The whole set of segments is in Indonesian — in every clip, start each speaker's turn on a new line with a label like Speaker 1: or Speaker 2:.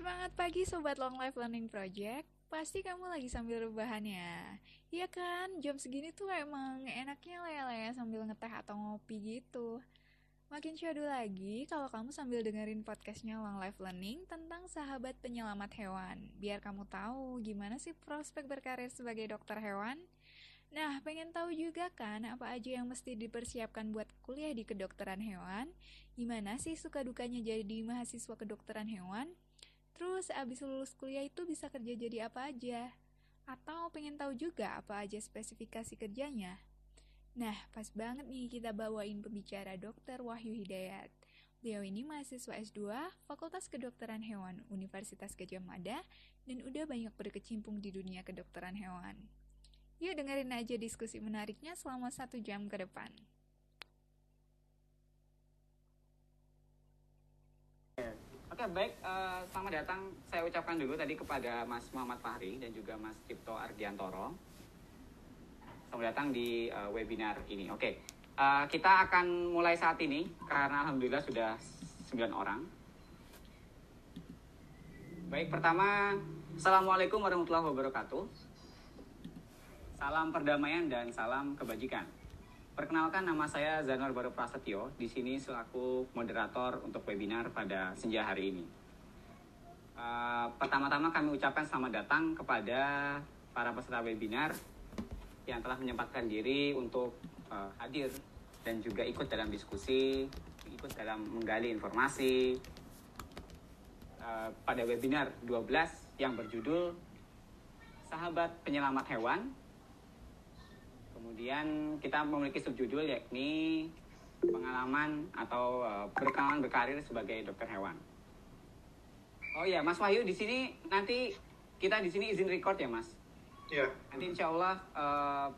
Speaker 1: Semangat pagi Sobat Long Life Learning Project. Pasti kamu lagi sambil rebahannya Iya kan, jam segini tuh emang enaknya lele sambil ngeteh atau ngopi gitu. Makin syadu lagi kalau kamu sambil dengerin podcastnya Long Life Learning tentang sahabat penyelamat hewan. Biar kamu tahu gimana sih prospek berkarir sebagai dokter hewan. Nah, pengen tahu juga kan apa aja yang mesti dipersiapkan buat kuliah di kedokteran hewan? Gimana sih suka dukanya jadi mahasiswa kedokteran hewan? Terus abis lulus kuliah itu bisa kerja jadi apa aja? Atau pengen tahu juga apa aja spesifikasi kerjanya? Nah, pas banget nih kita bawain pembicara dokter Wahyu Hidayat. Beliau ini mahasiswa S2 Fakultas Kedokteran Hewan Universitas Gajah Mada dan udah banyak berkecimpung di dunia kedokteran hewan. Yuk dengerin aja diskusi menariknya selama satu jam ke depan.
Speaker 2: Oke, baik. Uh, selamat datang. Saya ucapkan dulu tadi kepada Mas Muhammad Fahri dan juga Mas Cipto Ardiantoro. Selamat datang di uh, webinar ini. Oke, uh, kita akan mulai saat ini karena alhamdulillah sudah 9 orang. Baik, pertama, Assalamualaikum warahmatullahi wabarakatuh. Salam perdamaian dan salam kebajikan. Perkenalkan nama saya Zanuar Baru Prasetyo, di sini selaku moderator untuk webinar pada senja hari ini. Uh, pertama-tama kami ucapkan selamat datang kepada para peserta webinar yang telah menyempatkan diri untuk uh, hadir dan juga ikut dalam diskusi, ikut dalam menggali informasi uh, pada webinar 12 yang berjudul Sahabat Penyelamat Hewan Kemudian kita memiliki subjudul yakni pengalaman atau uh, berkenalan berkarir sebagai dokter hewan. Oh ya, Mas Wahyu di sini nanti kita di sini izin record ya, Mas.
Speaker 3: Iya.
Speaker 2: Nanti insya Allah uh,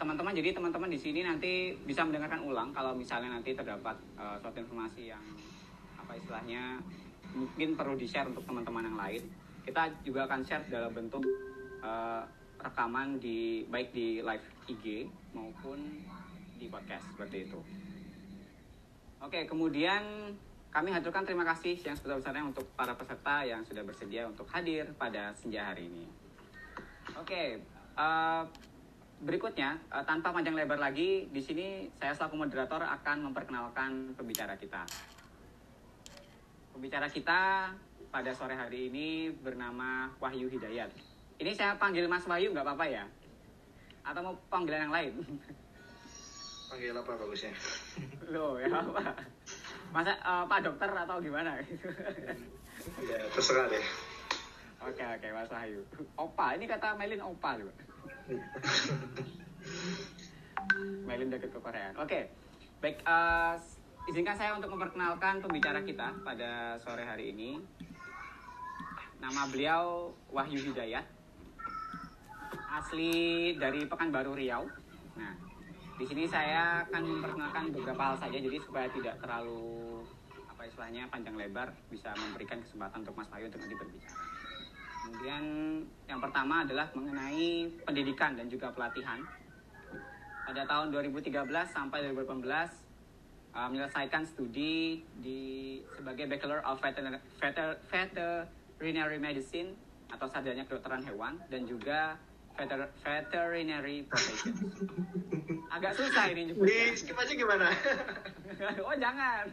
Speaker 2: teman-teman jadi teman-teman di sini nanti bisa mendengarkan ulang kalau misalnya nanti terdapat uh, suatu informasi yang apa istilahnya mungkin perlu di share untuk teman-teman yang lain. Kita juga akan share dalam bentuk uh, rekaman di baik di live IG maupun di podcast seperti itu. Oke, kemudian kami haturkan terima kasih yang sebesar-besarnya untuk para peserta yang sudah bersedia untuk hadir pada senja hari ini. Oke, uh, berikutnya uh, tanpa panjang lebar lagi, di sini saya selaku moderator akan memperkenalkan pembicara kita. Pembicara kita pada sore hari ini bernama Wahyu Hidayat. Ini saya panggil Mas Wahyu nggak apa-apa ya? Atau mau panggilan yang lain?
Speaker 3: Panggil apa bagusnya?
Speaker 2: Loh ya apa? Masa uh, Pak Dokter atau gimana?
Speaker 3: ya terserah deh.
Speaker 2: Oke oke Mas Wahyu. Opa, ini kata Melin Opa juga. Melin deket ke Korea. Oke, baik. Uh, izinkan saya untuk memperkenalkan pembicara kita pada sore hari ini. Nama beliau Wahyu Hidayat asli dari Pekanbaru Riau. Nah, di sini saya akan memperkenalkan beberapa hal saja, jadi supaya tidak terlalu apa istilahnya panjang lebar, bisa memberikan kesempatan untuk Mas Bayu untuk nanti berbicara. Kemudian yang pertama adalah mengenai pendidikan dan juga pelatihan. Pada tahun 2013 sampai 2018 uh, menyelesaikan studi di sebagai Bachelor of Veterinary, Veterinary Medicine atau sarjana kedokteran hewan dan juga veter veterinary profession. Agak susah ini
Speaker 3: juga. Di skip aja gimana?
Speaker 2: oh jangan.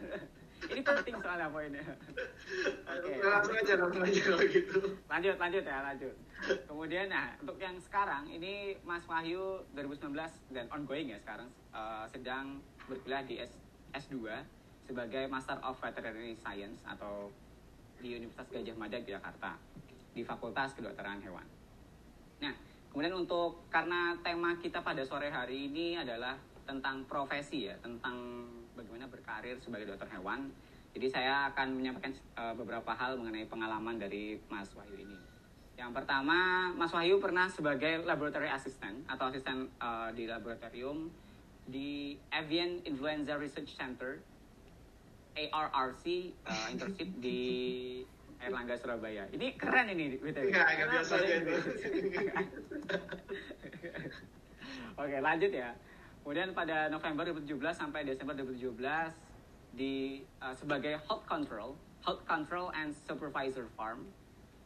Speaker 2: Ini penting soalnya poinnya.
Speaker 3: Oke. Okay. Langsung aja, langsung aja kalau gitu.
Speaker 2: Lanjut, lanjut ya, lanjut. Kemudian, nah untuk yang sekarang ini Mas Wahyu 2019 dan ongoing ya sekarang uh, sedang berkuliah di S S2 sebagai Master of Veterinary Science atau di Universitas Gajah Mada Jakarta di Fakultas Kedokteran Hewan. Nah, Kemudian untuk karena tema kita pada sore hari ini adalah tentang profesi ya, tentang bagaimana berkarir sebagai dokter hewan. Jadi saya akan menyampaikan uh, beberapa hal mengenai pengalaman dari Mas Wahyu ini. Yang pertama, Mas Wahyu pernah sebagai laboratory assistant atau asisten uh, di laboratorium di Avian Influenza Research Center ARRC uh, internship di Erlangga Surabaya. Ini keren ini BTW.
Speaker 3: Enggak, enggak biasa aja itu.
Speaker 2: Oke, lanjut ya. Kemudian pada November 2017 sampai Desember 2017 di uh, sebagai hot control Health Control and Supervisor Farm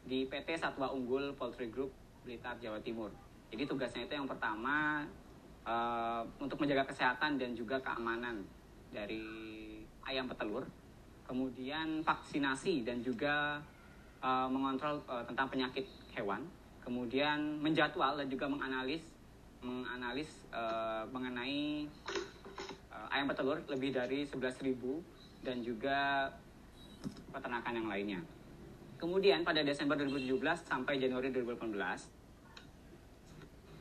Speaker 2: di PT Satwa Unggul Poultry Group Blitar Jawa Timur. Jadi tugasnya itu yang pertama eh, untuk menjaga kesehatan dan juga keamanan dari ayam petelur, kemudian vaksinasi dan juga eh, mengontrol eh, tentang penyakit hewan, kemudian menjadwal dan juga menganalis menganalis eh, mengenai eh, ayam petelur lebih dari 11.000 dan juga peternakan yang lainnya. Kemudian pada Desember 2017 sampai Januari 2018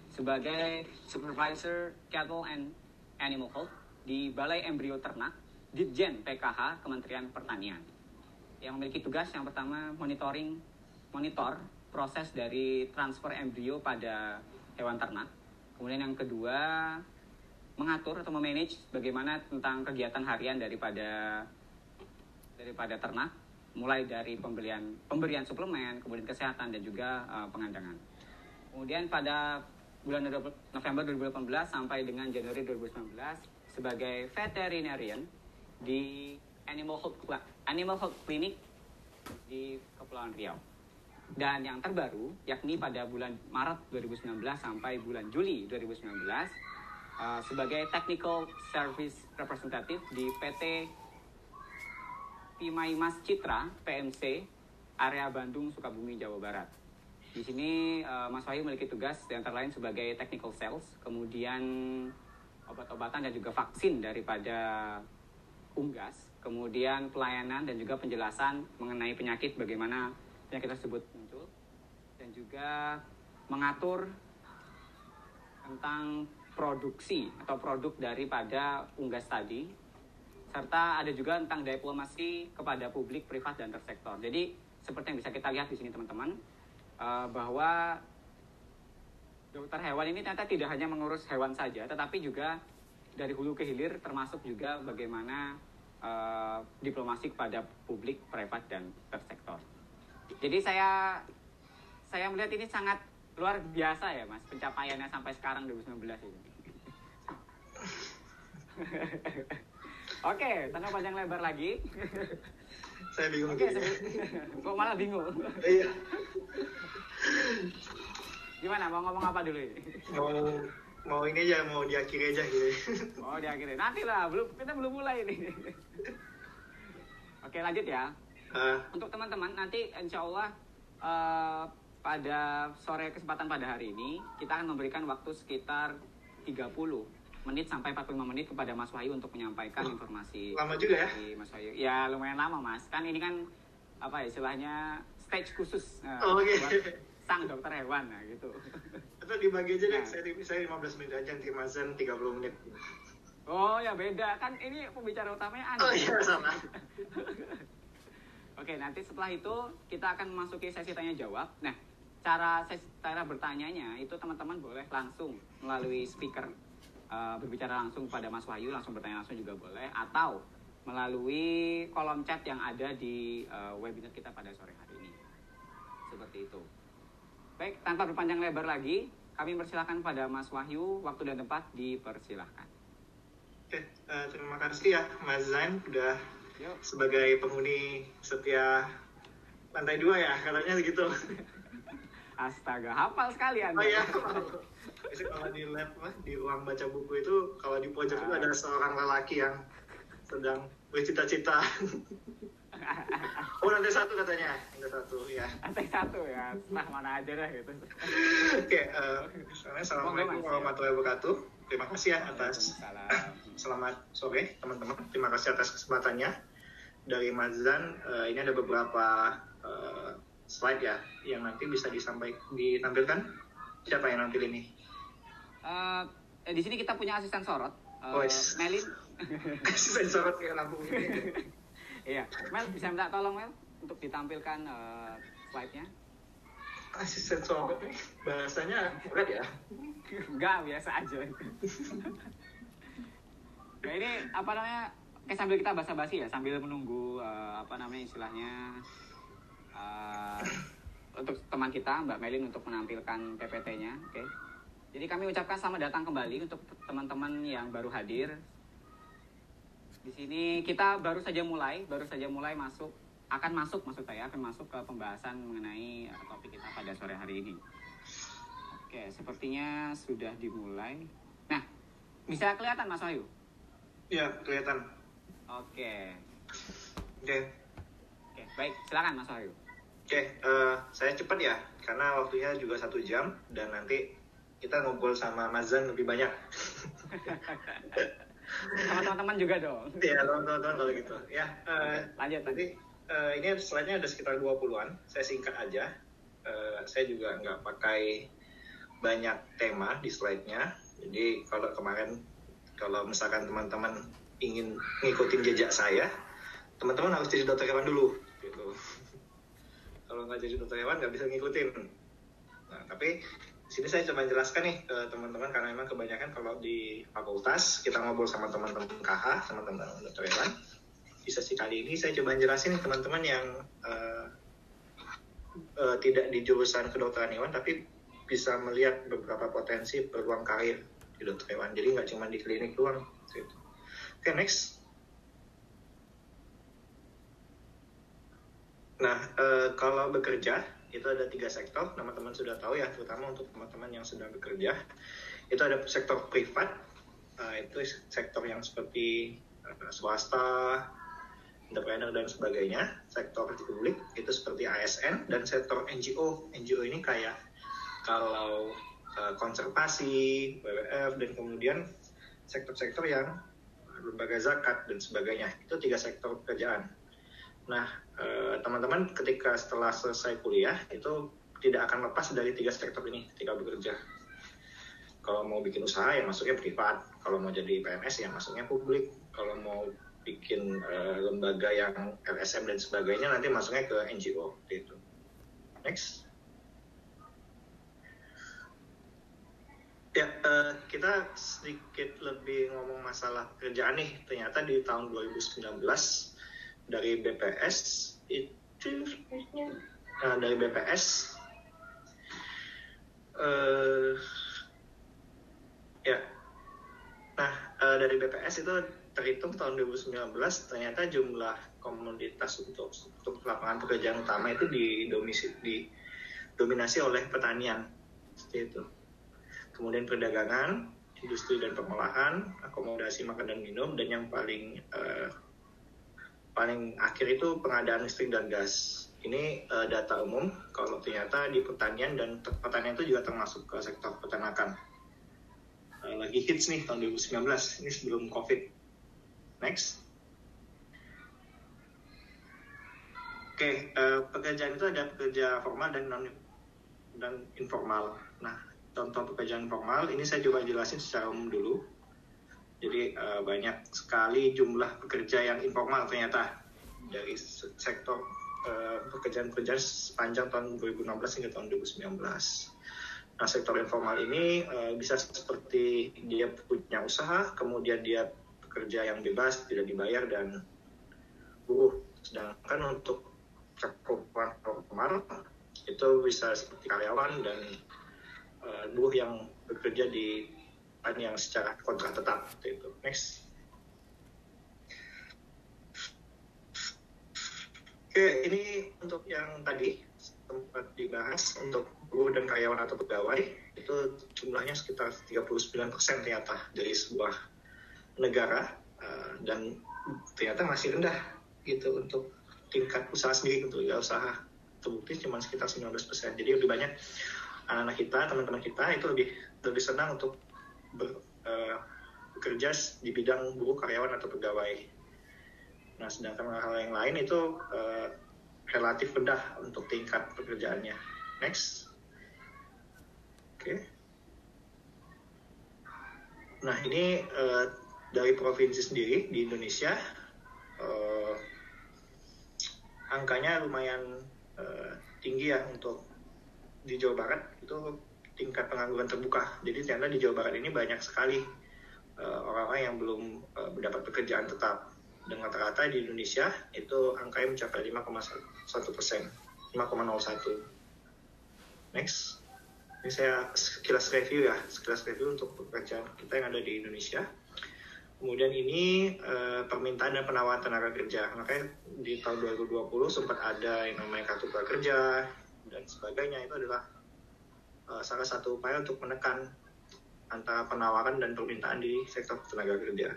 Speaker 2: sebagai Supervisor Cattle and Animal Health di Balai Embrio Ternak Ditjen PKH Kementerian Pertanian yang memiliki tugas yang pertama monitoring monitor proses dari transfer embrio pada hewan ternak. Kemudian yang kedua mengatur atau memanage bagaimana tentang kegiatan harian daripada daripada ternak mulai dari pembelian pemberian suplemen, kemudian kesehatan dan juga uh, pengandangan. Kemudian pada bulan November 2018 sampai dengan Januari 2019 sebagai veterinarian di Animal Health Animal Health Clinic di Kepulauan Riau. Dan yang terbaru yakni pada bulan Maret 2019 sampai bulan Juli 2019 uh, sebagai Technical Service Representative di PT Pimai Mas Citra PMC area Bandung Sukabumi Jawa Barat. Di sini eh, Mas Wahyu memiliki tugas yang antara lain sebagai technical sales, kemudian obat-obatan dan juga vaksin daripada unggas, kemudian pelayanan dan juga penjelasan mengenai penyakit bagaimana penyakit tersebut muncul dan juga mengatur tentang produksi atau produk daripada unggas tadi serta ada juga tentang diplomasi kepada publik, privat dan tersektor. Jadi seperti yang bisa kita lihat di sini teman-teman eh, bahwa dokter hewan ini ternyata tidak hanya mengurus hewan saja, tetapi juga dari hulu ke hilir termasuk juga bagaimana eh, diplomasi kepada publik, privat dan tersektor. Jadi saya saya melihat ini sangat luar biasa ya mas pencapaiannya sampai sekarang 2019 ini. Oke, tanpa panjang lebar lagi.
Speaker 3: Saya bingung
Speaker 2: Oke, sebe- kok malah bingung.
Speaker 3: Iya.
Speaker 2: Gimana? Mau ngomong apa dulu ini?
Speaker 3: Mau mau ini aja mau diakhiri aja gitu.
Speaker 2: Oh, di akhirnya. Nanti lah, belum kita belum mulai ini. Oke, lanjut ya.
Speaker 3: Ah,
Speaker 2: Untuk teman-teman, nanti insya Allah eh, pada sore kesempatan pada hari ini, kita akan memberikan waktu sekitar 30 menit sampai 45 menit kepada Mas Wahyu untuk menyampaikan informasi
Speaker 3: lama juga ya.
Speaker 2: Mas Wahyu. Ya, lumayan lama, Mas. Kan ini kan apa ya istilahnya stage khusus eh,
Speaker 3: Oh,
Speaker 2: buat sang dokter hewan nah gitu.
Speaker 3: Atau dibagi aja deh,
Speaker 2: Nah.
Speaker 3: saya, saya 15 menit aja, nanti Mazen 30 menit.
Speaker 2: Oh ya beda kan ini pembicara utamanya Anda.
Speaker 3: Oh iya, sama.
Speaker 2: Oke nanti setelah itu kita akan memasuki sesi tanya jawab. Nah cara ses- cara bertanyanya itu teman-teman boleh langsung melalui speaker eh, berbicara langsung pada Mas Wahyu langsung bertanya langsung juga boleh atau melalui kolom chat yang ada di eh, webinar kita pada sore hari ini. Seperti itu. Baik, tanpa berpanjang lebar lagi, kami persilahkan pada Mas Wahyu, waktu dan tempat dipersilahkan.
Speaker 3: Oke, eh, terima kasih ya Mas Zain udah
Speaker 2: Yuk.
Speaker 3: sebagai penghuni setia lantai dua ya, katanya gitu.
Speaker 2: Astaga, hafal sekali Anda.
Speaker 3: Oh iya. Kalau di lab di ruang baca buku itu kalau di pojok itu ada seorang lelaki yang sedang bercita-cita. Oh lantai satu katanya, lantai satu ya.
Speaker 2: Lantai satu ya, nah mana aja dah gitu.
Speaker 3: Oke, eh, assalamualaikum
Speaker 2: Monggo, Mas.
Speaker 3: warahmatullahi wabarakatuh. Terima kasih ya atas selamat sore teman-teman. Terima kasih atas kesempatannya dari Mas Zan. eh, ini ada beberapa eh, slide ya yang nanti bisa disampaikan ditampilkan. Siapa yang nampil ini?
Speaker 2: Eh, eh, di sini kita punya asisten sorot, eh,
Speaker 3: Wes.
Speaker 2: Melin.
Speaker 3: Kasih sorot kayak lampu ini.
Speaker 2: Iya, Mel bisa minta tolong Mel untuk ditampilkan eh, slide-nya.
Speaker 3: Asisten nih bahasanya berat ya.
Speaker 2: Enggak, biasa aja. nah ini apa namanya? Kayak sambil kita basa-basi ya, sambil menunggu eh, apa namanya istilahnya eh, untuk teman kita Mbak Melin untuk menampilkan PPT-nya, oke? Jadi kami ucapkan selamat datang kembali untuk teman-teman yang baru hadir. Di sini kita baru saja mulai, baru saja mulai masuk akan masuk maksud saya akan masuk ke pembahasan mengenai uh, topik kita pada sore hari ini. Oke, sepertinya sudah dimulai. Nah, bisa kelihatan Mas Wahyu?
Speaker 3: Ya, kelihatan.
Speaker 2: Oke.
Speaker 3: Oke.
Speaker 2: Oke, baik. Silakan Mas Wahyu.
Speaker 3: Oke, eh, saya cepat ya, karena waktunya juga satu jam dan nanti kita ngobrol sama Mazan lebih banyak.
Speaker 2: Sama teman-teman juga dong.
Speaker 3: ya, teman-teman kalau gitu. Ya, eh,
Speaker 2: Lanjut, lanjut.
Speaker 3: Jadi eh, ini slide-nya ada sekitar 20-an. Saya singkat aja. Eh, saya juga nggak pakai banyak tema di slide-nya. Jadi kalau kemarin kalau misalkan teman-teman ingin ngikutin jejak saya, teman-teman harus jadi dokter hewan dulu. Gitu. kalau nggak jadi dokter hewan nggak bisa ngikutin. Nah, tapi sini saya coba jelaskan nih ke teman-teman karena memang kebanyakan kalau di fakultas kita ngobrol sama teman-teman KH, teman-teman dokter hewan, di sesi kali ini saya coba jelasin nih teman-teman yang eh, eh, tidak di jurusan kedokteran hewan tapi bisa melihat beberapa potensi peluang karir di dokter hewan. Jadi nggak cuma di klinik doang. Gitu. Oke next. Nah eh, kalau bekerja itu ada tiga sektor. Teman-teman sudah tahu ya, terutama untuk teman-teman yang sedang bekerja. Itu ada sektor privat, eh, itu sektor yang seperti eh, swasta, entrepreneur dan sebagainya, sektor publik itu seperti ASN dan sektor NGO. NGO ini kayak kalau uh, konservasi, WWF dan kemudian sektor-sektor yang lembaga zakat dan sebagainya. Itu tiga sektor pekerjaan. Nah, eh, teman-teman ketika setelah selesai kuliah itu tidak akan lepas dari tiga sektor ini ketika bekerja. Kalau mau bikin usaha ya masuknya privat, kalau mau jadi PNS ya masuknya publik, kalau mau bikin eh, lembaga yang LSM dan sebagainya nanti masuknya ke NGO gitu. Next. Ya, eh, kita sedikit lebih ngomong masalah kerjaan nih. Ternyata di tahun 2019 dari BPS itu eh, dari BPS eh ya. Nah, eh, dari BPS itu terhitung tahun 2019 ternyata jumlah komoditas untuk untuk lapangan pekerjaan utama itu didominasi oleh pertanian seperti itu. Kemudian perdagangan, industri dan pengolahan, akomodasi makan dan minum, dan yang paling eh, paling akhir itu pengadaan listrik dan gas. Ini eh, data umum. Kalau ternyata di pertanian dan pertanian itu juga termasuk ke sektor peternakan. Eh, lagi hits nih tahun 2019. Ini sebelum COVID. Next. Oke, eh, pekerjaan itu ada pekerja formal dan non dan informal. Nah, contoh pekerjaan formal ini saya coba jelasin secara umum dulu. Jadi eh, banyak sekali jumlah pekerja yang informal ternyata dari se- sektor eh, pekerjaan-pekerjaan sepanjang tahun 2016 hingga tahun 2019. Nah, sektor informal ini eh, bisa seperti dia punya usaha, kemudian dia bekerja yang bebas, tidak dibayar dan buruh. Sedangkan untuk cakupan formal itu bisa seperti karyawan dan eh, buruh yang bekerja di yang secara kontrak tetap itu. Next. Oke, ini untuk yang tadi sempat dibahas untuk buruh dan karyawan atau pegawai itu jumlahnya sekitar 39% ternyata dari sebuah negara eh, dan ternyata masih rendah gitu untuk tingkat usaha sendiri untuk ya usaha terbukti cuma sekitar 19%. Jadi lebih banyak anak-anak kita, teman-teman kita itu lebih lebih senang untuk ber- eh, bekerja di bidang buruh karyawan atau pegawai. Nah, sedangkan hal yang lain itu eh, relatif rendah untuk tingkat pekerjaannya. Next. Oke. Nah, ini eh, dari provinsi sendiri di Indonesia eh, angkanya lumayan eh, tinggi ya untuk di Jawa Barat itu tingkat pengangguran terbuka. Jadi ternyata di Jawa Barat ini banyak sekali eh, orang-orang yang belum eh, mendapat pekerjaan tetap. Dan rata-rata di Indonesia itu angkanya mencapai 5,1 persen, 5,01. Next. Ini saya sekilas review ya, sekilas review untuk pekerjaan kita yang ada di Indonesia. Kemudian ini uh, permintaan dan penawaran tenaga kerja. Makanya di tahun 2020 sempat ada yang namanya kartu prakerja dan sebagainya itu adalah uh, salah satu upaya untuk menekan antara penawaran dan permintaan di sektor tenaga kerja.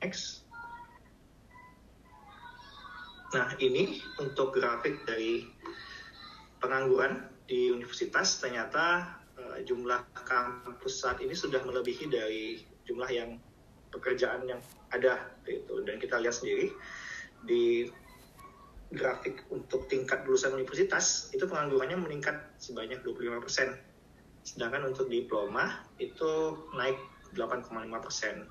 Speaker 3: Next. Nah, ini untuk grafik dari pengangguran di universitas ternyata uh, jumlah kampus saat ini sudah melebihi dari jumlah yang pekerjaan yang ada gitu dan kita lihat sendiri di grafik untuk tingkat lulusan universitas itu penganggurannya meningkat sebanyak 25 persen. Sedangkan untuk diploma itu naik 8,5 persen.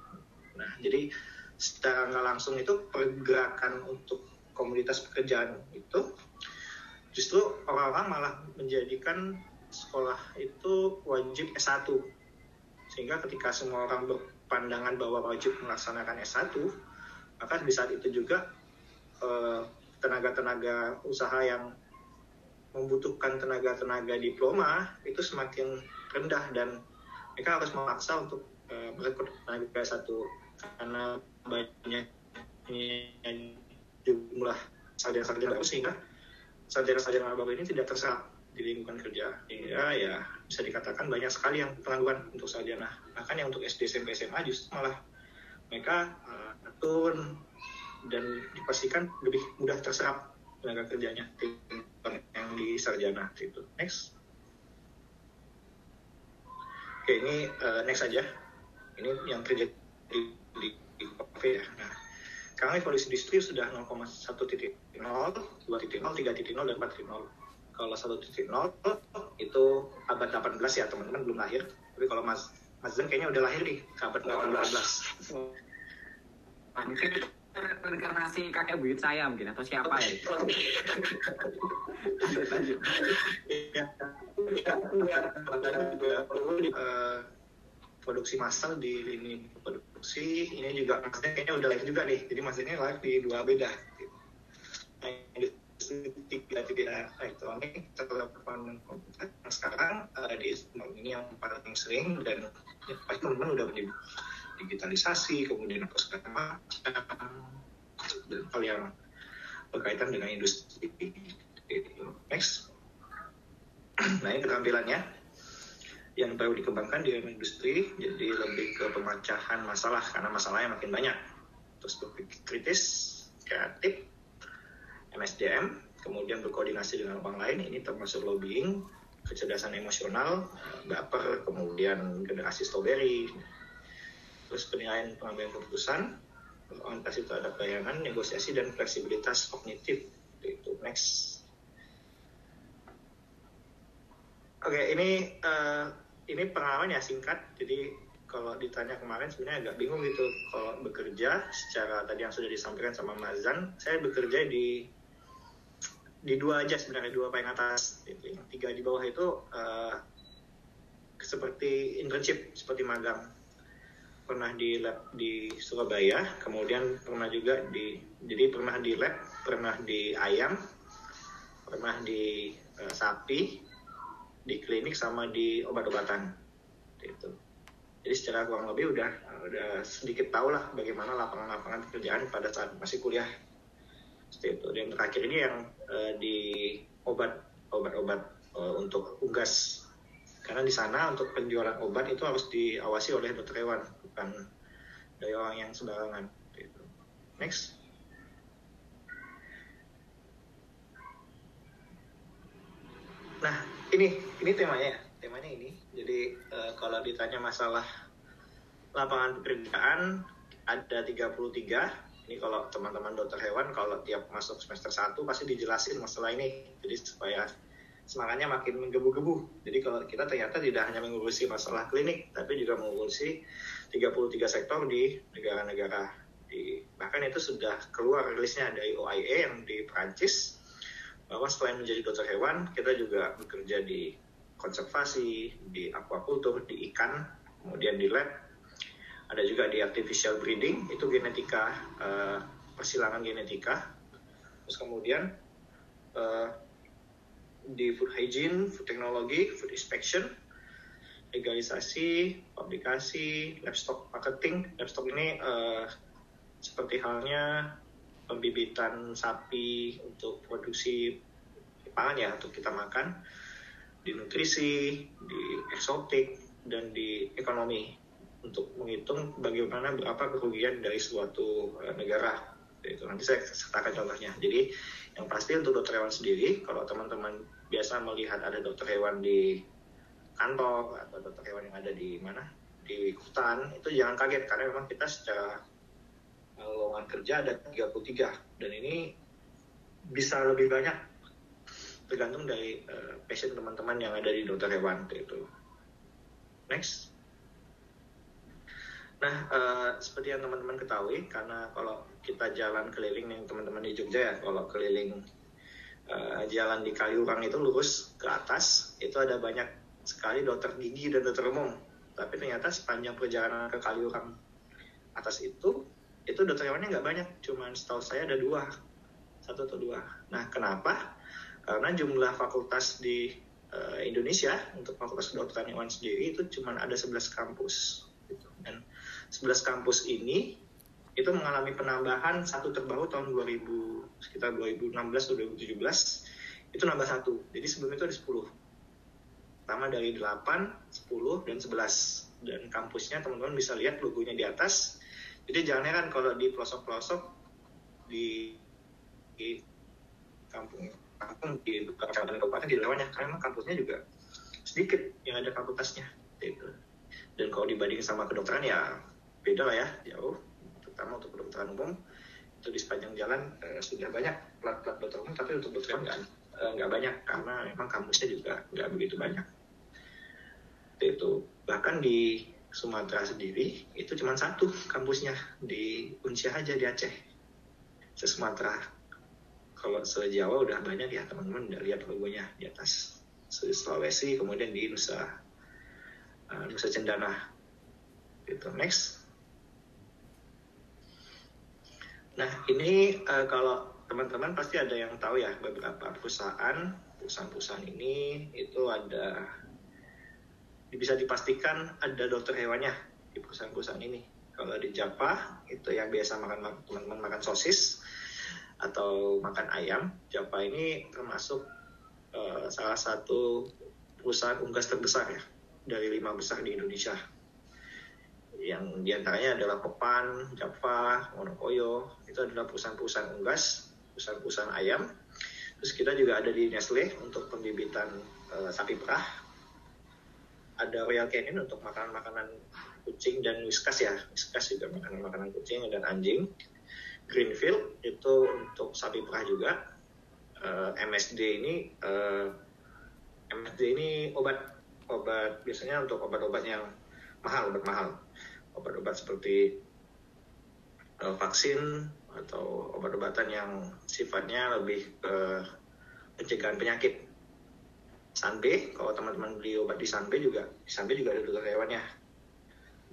Speaker 3: Nah jadi secara nggak langsung itu pergerakan untuk komunitas pekerjaan itu justru orang-orang malah menjadikan sekolah itu wajib S1 sehingga ketika semua orang pandangan bahwa wajib melaksanakan S1, maka di saat itu juga eh, tenaga-tenaga usaha yang membutuhkan tenaga-tenaga diploma itu semakin rendah dan mereka harus memaksa untuk uh, merekrut tenaga S1 karena banyak jumlah sarjana-sarjana baru sehingga sarjana-sarjana baru ini tidak terserap di lingkungan kerja. Hingga ya bisa dikatakan banyak sekali yang pengangguran untuk sarjana. Bahkan yang untuk SD SMP SMA justru malah mereka uh, turun dan dipastikan lebih mudah terserap tenaga kerjanya yang di sarjana itu next. Oke ini uh, next saja ini yang terjadi di, di, di ya. Nah sekarang evolusi industri sudah 0,1 titik 0, 2 titik 0, 3 titik 0, dan 4 titik 0 kalau 1.0 itu abad 18 ya teman-teman belum lahir. Tapi kalau Mas Mas Zen kayaknya udah lahir nih abad 18
Speaker 2: oh, ini reinkarnasi kakek buyut saya mungkin atau siapa ya?
Speaker 3: uh, produksi massal di lini produksi ini juga maksudnya kayaknya udah live juga nih jadi maksudnya live di dua beda. Gitu tiga tiga elektronik telepon komputer sekarang uh, di ini yang paling sering dan ya, pasti teman-teman udah digitalisasi kemudian apa segala macam. Dan hal yang berkaitan dengan industri. Next. Nah ini keterampilannya. Yang perlu dikembangkan di industri jadi lebih ke pemecahan masalah karena masalahnya makin banyak. Terus berpikir kritis kreatif MSDM, kemudian berkoordinasi dengan orang lain, ini termasuk lobbying, kecerdasan emosional, baper, kemudian generasi strawberry, terus penilaian pengambilan keputusan, orientasi terhadap bayangan, negosiasi, dan fleksibilitas kognitif. Itu next. Oke, okay, ini uh, ini pengalaman ya singkat. Jadi kalau ditanya kemarin sebenarnya agak bingung gitu kalau bekerja secara tadi yang sudah disampaikan sama Mazan, saya bekerja di di dua aja sebenarnya dua paling atas gitu. yang tiga di bawah itu uh, seperti internship seperti magang pernah di lab di Surabaya kemudian pernah juga di jadi pernah di lab pernah di ayam pernah di uh, sapi di klinik sama di obat-obatan itu jadi secara kurang lebih udah udah sedikit tahu lah bagaimana lapangan-lapangan pekerjaan pada saat masih kuliah itu. Dan terakhir ini yang uh, di obat obat-obat uh, untuk unggas karena di sana untuk penjualan obat itu harus diawasi oleh dokter hewan bukan dari orang yang sembarangan gitu. next. Nah ini ini temanya ya. Temanya ini jadi uh, kalau ditanya masalah lapangan pekerjaan ada 33 ini kalau teman-teman dokter hewan kalau tiap masuk semester 1 pasti dijelasin masalah ini. Jadi supaya semangatnya makin menggebu-gebu. Jadi kalau kita ternyata tidak hanya mengurusi masalah klinik tapi juga mengurusi 33 sektor di negara-negara di bahkan itu sudah keluar rilisnya dari OIE yang di Prancis bahwa selain menjadi dokter hewan kita juga bekerja di konservasi di aquaculture di ikan kemudian di lab. Ada juga di artificial breeding itu genetika uh, persilangan genetika. Terus kemudian uh, di food hygiene food technology food inspection legalisasi, publikasi, livestock marketing. Livestock ini uh, seperti halnya pembibitan sapi untuk produksi pangan ya untuk kita makan di nutrisi, di eksotik dan di ekonomi. Untuk menghitung bagaimana berapa kerugian dari suatu uh, negara. Itu nanti saya sertakan contohnya. Jadi yang pasti untuk dokter hewan sendiri kalau teman-teman biasa melihat ada dokter hewan di kantor atau dokter hewan yang ada di mana di hutan itu jangan kaget. Karena memang kita secara eh, lowongan kerja ada 33 dan ini bisa lebih banyak. Tergantung dari uh, passion teman-teman yang ada di dokter hewan itu next nah uh, seperti yang teman-teman ketahui karena kalau kita jalan keliling yang teman-teman di Jogja ya kalau keliling uh, jalan di Kaliurang itu lurus ke atas itu ada banyak sekali dokter gigi dan dokter umum. Tapi ternyata sepanjang perjalanan ke Kaliurang atas itu, itu dokter hewannya nggak banyak, cuma setahu saya ada dua, satu atau dua. Nah, kenapa? Karena jumlah fakultas di uh, Indonesia untuk fakultas kedokteran hewan sendiri itu cuma ada 11 kampus. Gitu. Dan 11 kampus ini itu mengalami penambahan satu terbaru tahun 2000 sekitar 2016 atau 2017 itu nambah satu. Jadi sebelum itu ada 10 pertama dari 8, 10, dan 11 dan kampusnya teman-teman bisa lihat logonya di atas. Jadi jangan heran kalau di pelosok-pelosok di, di kampung kampung di kecamatan kabupaten di dalamnya karena kampusnya juga sedikit yang ada fakultasnya gitu. dan kalau dibanding sama kedokteran ya beda lah ya jauh. Terutama untuk kedokteran umum. Itu di sepanjang jalan eh, sudah banyak plat-plat dokter umum tapi untuk nggak Eh, nggak banyak. Karena memang kampusnya juga nggak begitu banyak. Itu. Bahkan di Sumatera sendiri itu cuma satu kampusnya. Di Unsya aja di Aceh. Se Sumatera. Kalau se Jawa udah banyak ya teman-teman udah lihat logonya di atas. Sulawesi kemudian di Nusa uh, Nusa Cendana. Itu next nah ini uh, kalau teman-teman pasti ada yang tahu ya beberapa perusahaan. Perusahaan-perusahaan ini itu ada bisa dipastikan ada dokter hewannya di perusahaan-perusahaan ini. Kalau di Japa itu yang biasa makan teman-teman makan sosis atau makan ayam Japa ini termasuk uh, salah satu perusahaan unggas terbesar ya dari lima besar di Indonesia yang di antaranya adalah Pepan, Java, Monokoyo itu adalah perusahaan-perusahaan unggas perusahaan-perusahaan ayam. Terus kita juga ada di Nestle untuk pembibitan uh, sapi perah. Ada Royal Canin untuk makanan-makanan kucing dan Whiskas ya. Whiskas juga makanan-makanan kucing dan anjing. Greenfield itu untuk sapi perah juga. Uh, eh, MSD ini uh, eh, MSD ini obat obat biasanya untuk obat-obat yang mahal, obat mahal. Obat-obat seperti uh, vaksin, atau obat-obatan yang sifatnya lebih ke pencegahan penyakit. Sanbe, kalau teman-teman beli obat di Sanbe juga, di Sanbe juga ada dokter hewannya.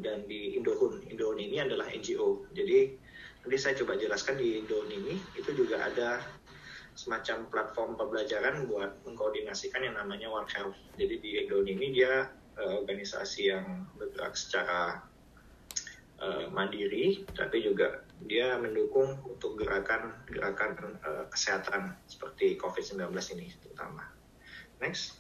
Speaker 3: Dan di Indohun, Indohun ini adalah NGO. Jadi nanti saya coba jelaskan di Indohun ini, itu juga ada semacam platform pembelajaran buat mengkoordinasikan yang namanya One Health. Jadi di Indohun ini dia uh, organisasi yang bergerak secara uh, mandiri, tapi juga dia mendukung untuk gerakan-gerakan uh, kesehatan seperti COVID-19 ini terutama. Next.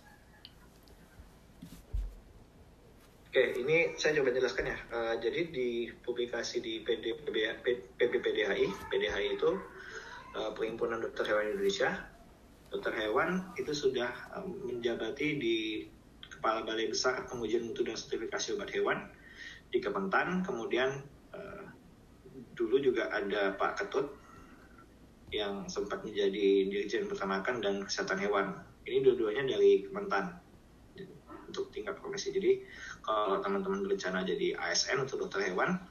Speaker 3: Oke, ini saya coba jelaskan ya. Uh, jadi di publikasi di PD, PBPDHI, PDHI itu uh, Perhimpunan Dokter Hewan Indonesia, dokter hewan itu sudah um, menjabati di Kepala Balai Besar Pengujian Mutu dan Sertifikasi Obat Hewan di Kementan, kemudian uh, dulu juga ada Pak Ketut yang sempat menjadi Dirjen Peternakan dan Kesehatan Hewan. Ini dua-duanya dari Kementan untuk tingkat profesi. Jadi kalau teman-teman berencana jadi ASN untuk dokter hewan,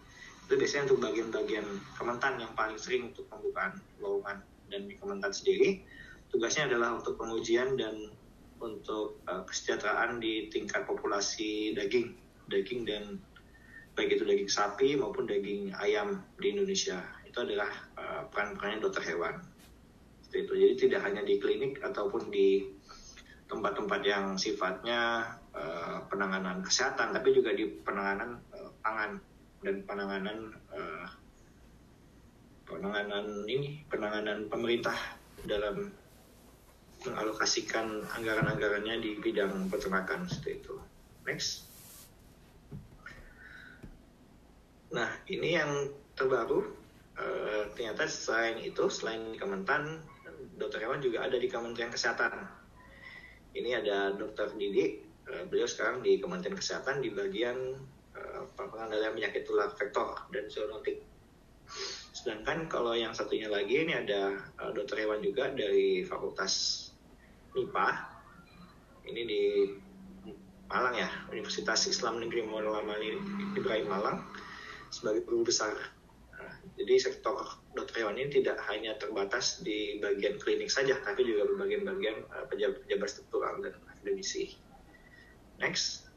Speaker 3: itu biasanya untuk bagian-bagian Kementan yang paling sering untuk pembukaan lowongan. Dan di Kementan sendiri, tugasnya adalah untuk pengujian dan untuk uh, kesejahteraan di tingkat populasi daging, daging dan baik itu daging sapi maupun daging ayam di Indonesia itu adalah uh, peran-perannya dokter hewan. Itu. Jadi tidak hanya di klinik ataupun di tempat-tempat yang sifatnya uh, penanganan kesehatan, tapi juga di penanganan uh, pangan dan penanganan penanganan ini penanganan pemerintah dalam mengalokasikan anggaran-anggarannya di bidang peternakan seperti itu. Next. Nah, ini yang terbaru. Uh, ternyata selain itu, selain di Kementan, dokter hewan juga ada di Kementerian Kesehatan. Ini ada dokter Didi, uh, beliau sekarang di Kementerian Kesehatan di bagian uh, pengendalian penyakit tular vektor dan zoonotik. Sedangkan kalau yang satunya lagi ini ada uh, dokter hewan juga dari Fakultas MIPA. Ini di Malang ya, Universitas Islam Negeri Muhammad Ibrahim Malang sebagai guru besar. Nah, jadi sektor dokter hewan ini tidak hanya terbatas di bagian klinik saja, tapi juga bagian-bagian uh, pejabat-pejabat struktural dan akademisi. Next.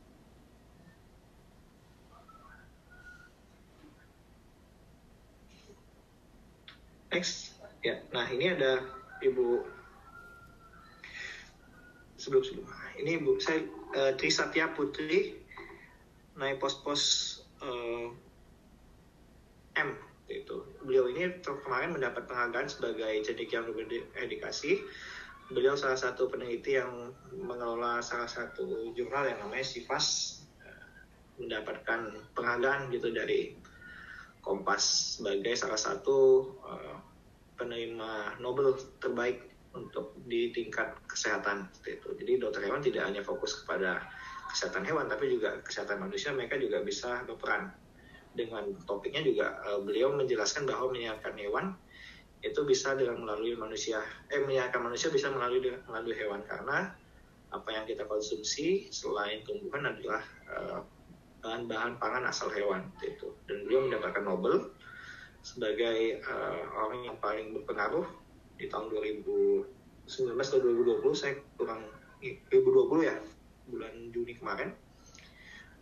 Speaker 3: Next. Ya, nah ini ada Ibu sebelum sebelum ini Bu saya uh, Trisatya Putri naik pos-pos uh, M itu beliau ini kemarin mendapat penghargaan sebagai yang edukasi beliau salah satu peneliti yang mengelola salah satu jurnal yang namanya Sifas uh, mendapatkan penghargaan gitu dari Kompas sebagai salah satu uh, penerima Nobel terbaik untuk di tingkat kesehatan itu. Jadi dokter hewan tidak hanya fokus kepada kesehatan hewan, tapi juga kesehatan manusia. Mereka juga bisa berperan dengan topiknya juga uh, beliau menjelaskan bahwa menyehatkan hewan itu bisa dengan melalui manusia. Eh menyehatkan manusia bisa melalui melalui hewan karena apa yang kita konsumsi selain tumbuhan adalah eh, bahan-bahan pangan asal hewan itu. Dan beliau mendapatkan Nobel sebagai uh, orang yang paling berpengaruh di tahun 2019 atau 2020 saya kurang 2020 ya bulan Juni kemarin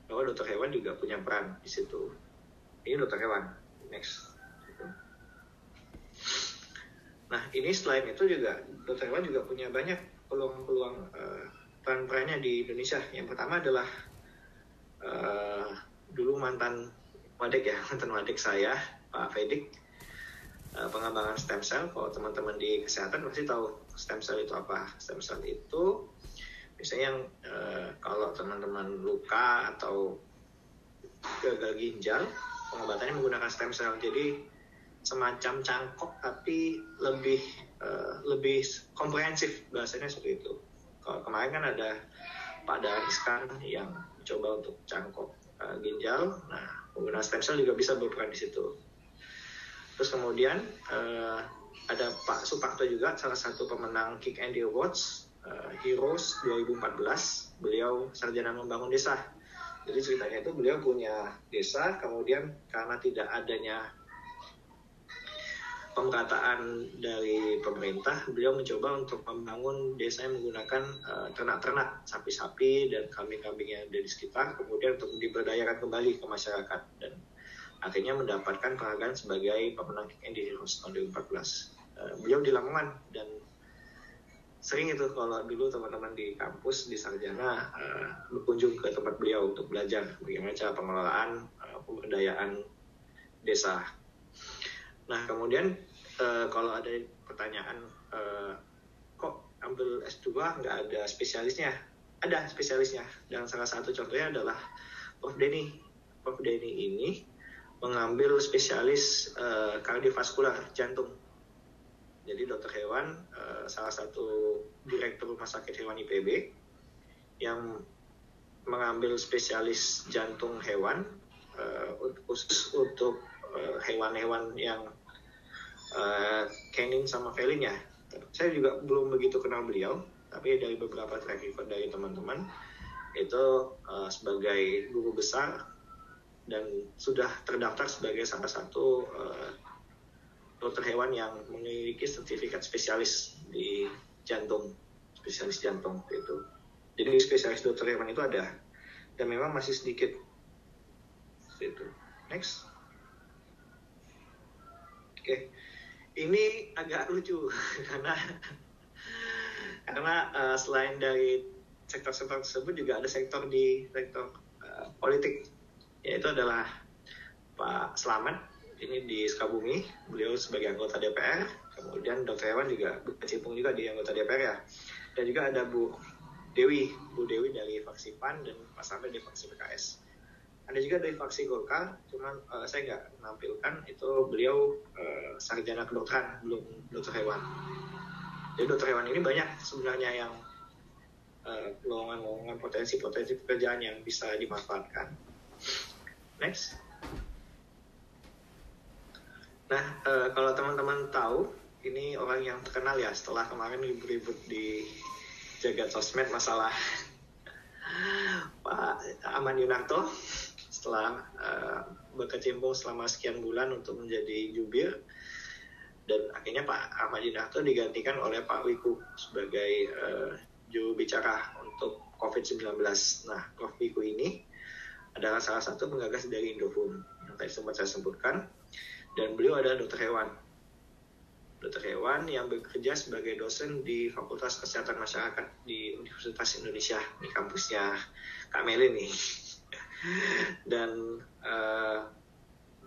Speaker 3: bahwa dokter hewan juga punya peran di situ ini dokter hewan next. Nah ini selain itu juga dokter hewan juga punya banyak peluang-peluang uh, peran-perannya di Indonesia. Yang pertama adalah uh, dulu mantan wadek ya mantan wadek saya Pak Fedik Eh, pengembangan stem cell. Kalau teman-teman di kesehatan pasti tahu stem cell itu apa. Stem cell itu biasanya yang uh, kalau teman-teman luka atau gagal ginjal, pengobatannya menggunakan stem cell. Jadi semacam cangkok tapi lebih uh, lebih komprehensif bahasanya seperti itu. Kalau kemarin kan ada Pak Dariskan yang coba untuk cangkok uh, ginjal, nah menggunakan stem cell juga bisa berperan di situ Terus kemudian uh, ada Pak Supakto juga salah satu pemenang Kick Andy Awards uh, Heroes 2014. Beliau sarjana membangun desa. Jadi ceritanya itu beliau punya desa, kemudian karena tidak adanya pemerataan dari pemerintah, beliau mencoba untuk membangun desa yang menggunakan uh, ternak-ternak, sapi-sapi dan kambing-kambing yang ada di sekitar, kemudian untuk diberdayakan kembali ke masyarakat dan akhirnya mendapatkan penghargaan sebagai pemenang di Heroes tahun 2014. Uh, beliau di Lamongan dan sering itu kalau dulu teman-teman di kampus di sarjana uh, berkunjung ke tempat beliau untuk belajar bagaimana cara pengelolaan uh, pemberdayaan desa. Nah kemudian uh, kalau ada pertanyaan uh, kok ambil S2 nggak ada spesialisnya? Ada spesialisnya dan salah satu contohnya adalah Prof Denny. Prof Denny ini mengambil spesialis uh, kardiovaskular jantung. Jadi dokter hewan, uh, salah satu direktur rumah sakit hewan IPB yang mengambil spesialis jantung hewan uh, khusus untuk hewan-hewan uh, yang uh, sama felin ya. Saya juga belum begitu kenal beliau, tapi dari beberapa track record dari teman-teman itu uh, sebagai guru besar dan sudah terdaftar sebagai salah satu uh, dokter hewan yang memiliki sertifikat spesialis di jantung, spesialis jantung itu. Jadi spesialis dokter hewan itu ada dan memang masih sedikit. Itu. Next. Oke. Ini agak lucu karena karena karena uh, selain dari sektor-sektor tersebut juga ada sektor di sektor uh, politik yaitu adalah Pak Slamet ini di Sukabumi beliau sebagai anggota DPR kemudian Dr. Hewan juga berkecimpung juga di anggota DPR ya. Dan juga ada Bu Dewi Bu Dewi dari faksi PAN dan Pak Slamet dari faksi PKS ada juga dari faksi Golkar cuman uh, saya nggak menampilkan itu beliau uh, sarjana kedokteran belum dokter hewan. Jadi dokter hewan ini banyak sebenarnya yang uh, lowongan-lowongan potensi-potensi pekerjaan yang bisa dimanfaatkan. Next nah uh, kalau teman-teman tahu ini orang yang terkenal ya setelah kemarin ribut-ribut di jagat sosmed masalah Pak Aman Yunarto setelah uh, berkecimpung selama sekian bulan untuk menjadi jubir dan akhirnya Pak Ahmad Yunarto digantikan oleh Pak Wiku sebagai uh, juru bicara untuk COVID-19. Nah, Prof. Wiku ini adalah salah satu penggagas dari Indofood yang tadi sempat saya sebutkan dan beliau adalah dokter hewan. Dokter hewan yang bekerja sebagai dosen di Fakultas Kesehatan Masyarakat di Universitas Indonesia di kampusnya Kak Meli nih dan uh,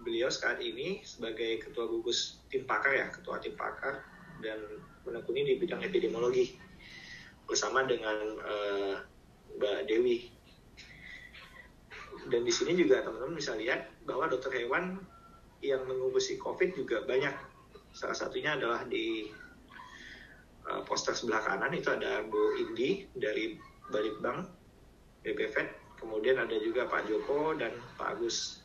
Speaker 3: beliau saat ini sebagai ketua gugus tim pakar ya ketua tim pakar dan menekuni di bidang epidemiologi bersama dengan uh, Mbak Dewi dan di sini juga teman-teman bisa lihat bahwa dokter hewan yang mengurusi COVID juga banyak. Salah satunya adalah di uh, poster sebelah kanan itu ada Bu Indi dari Balitbank BPVET kemudian ada juga Pak Joko dan Pak Agus.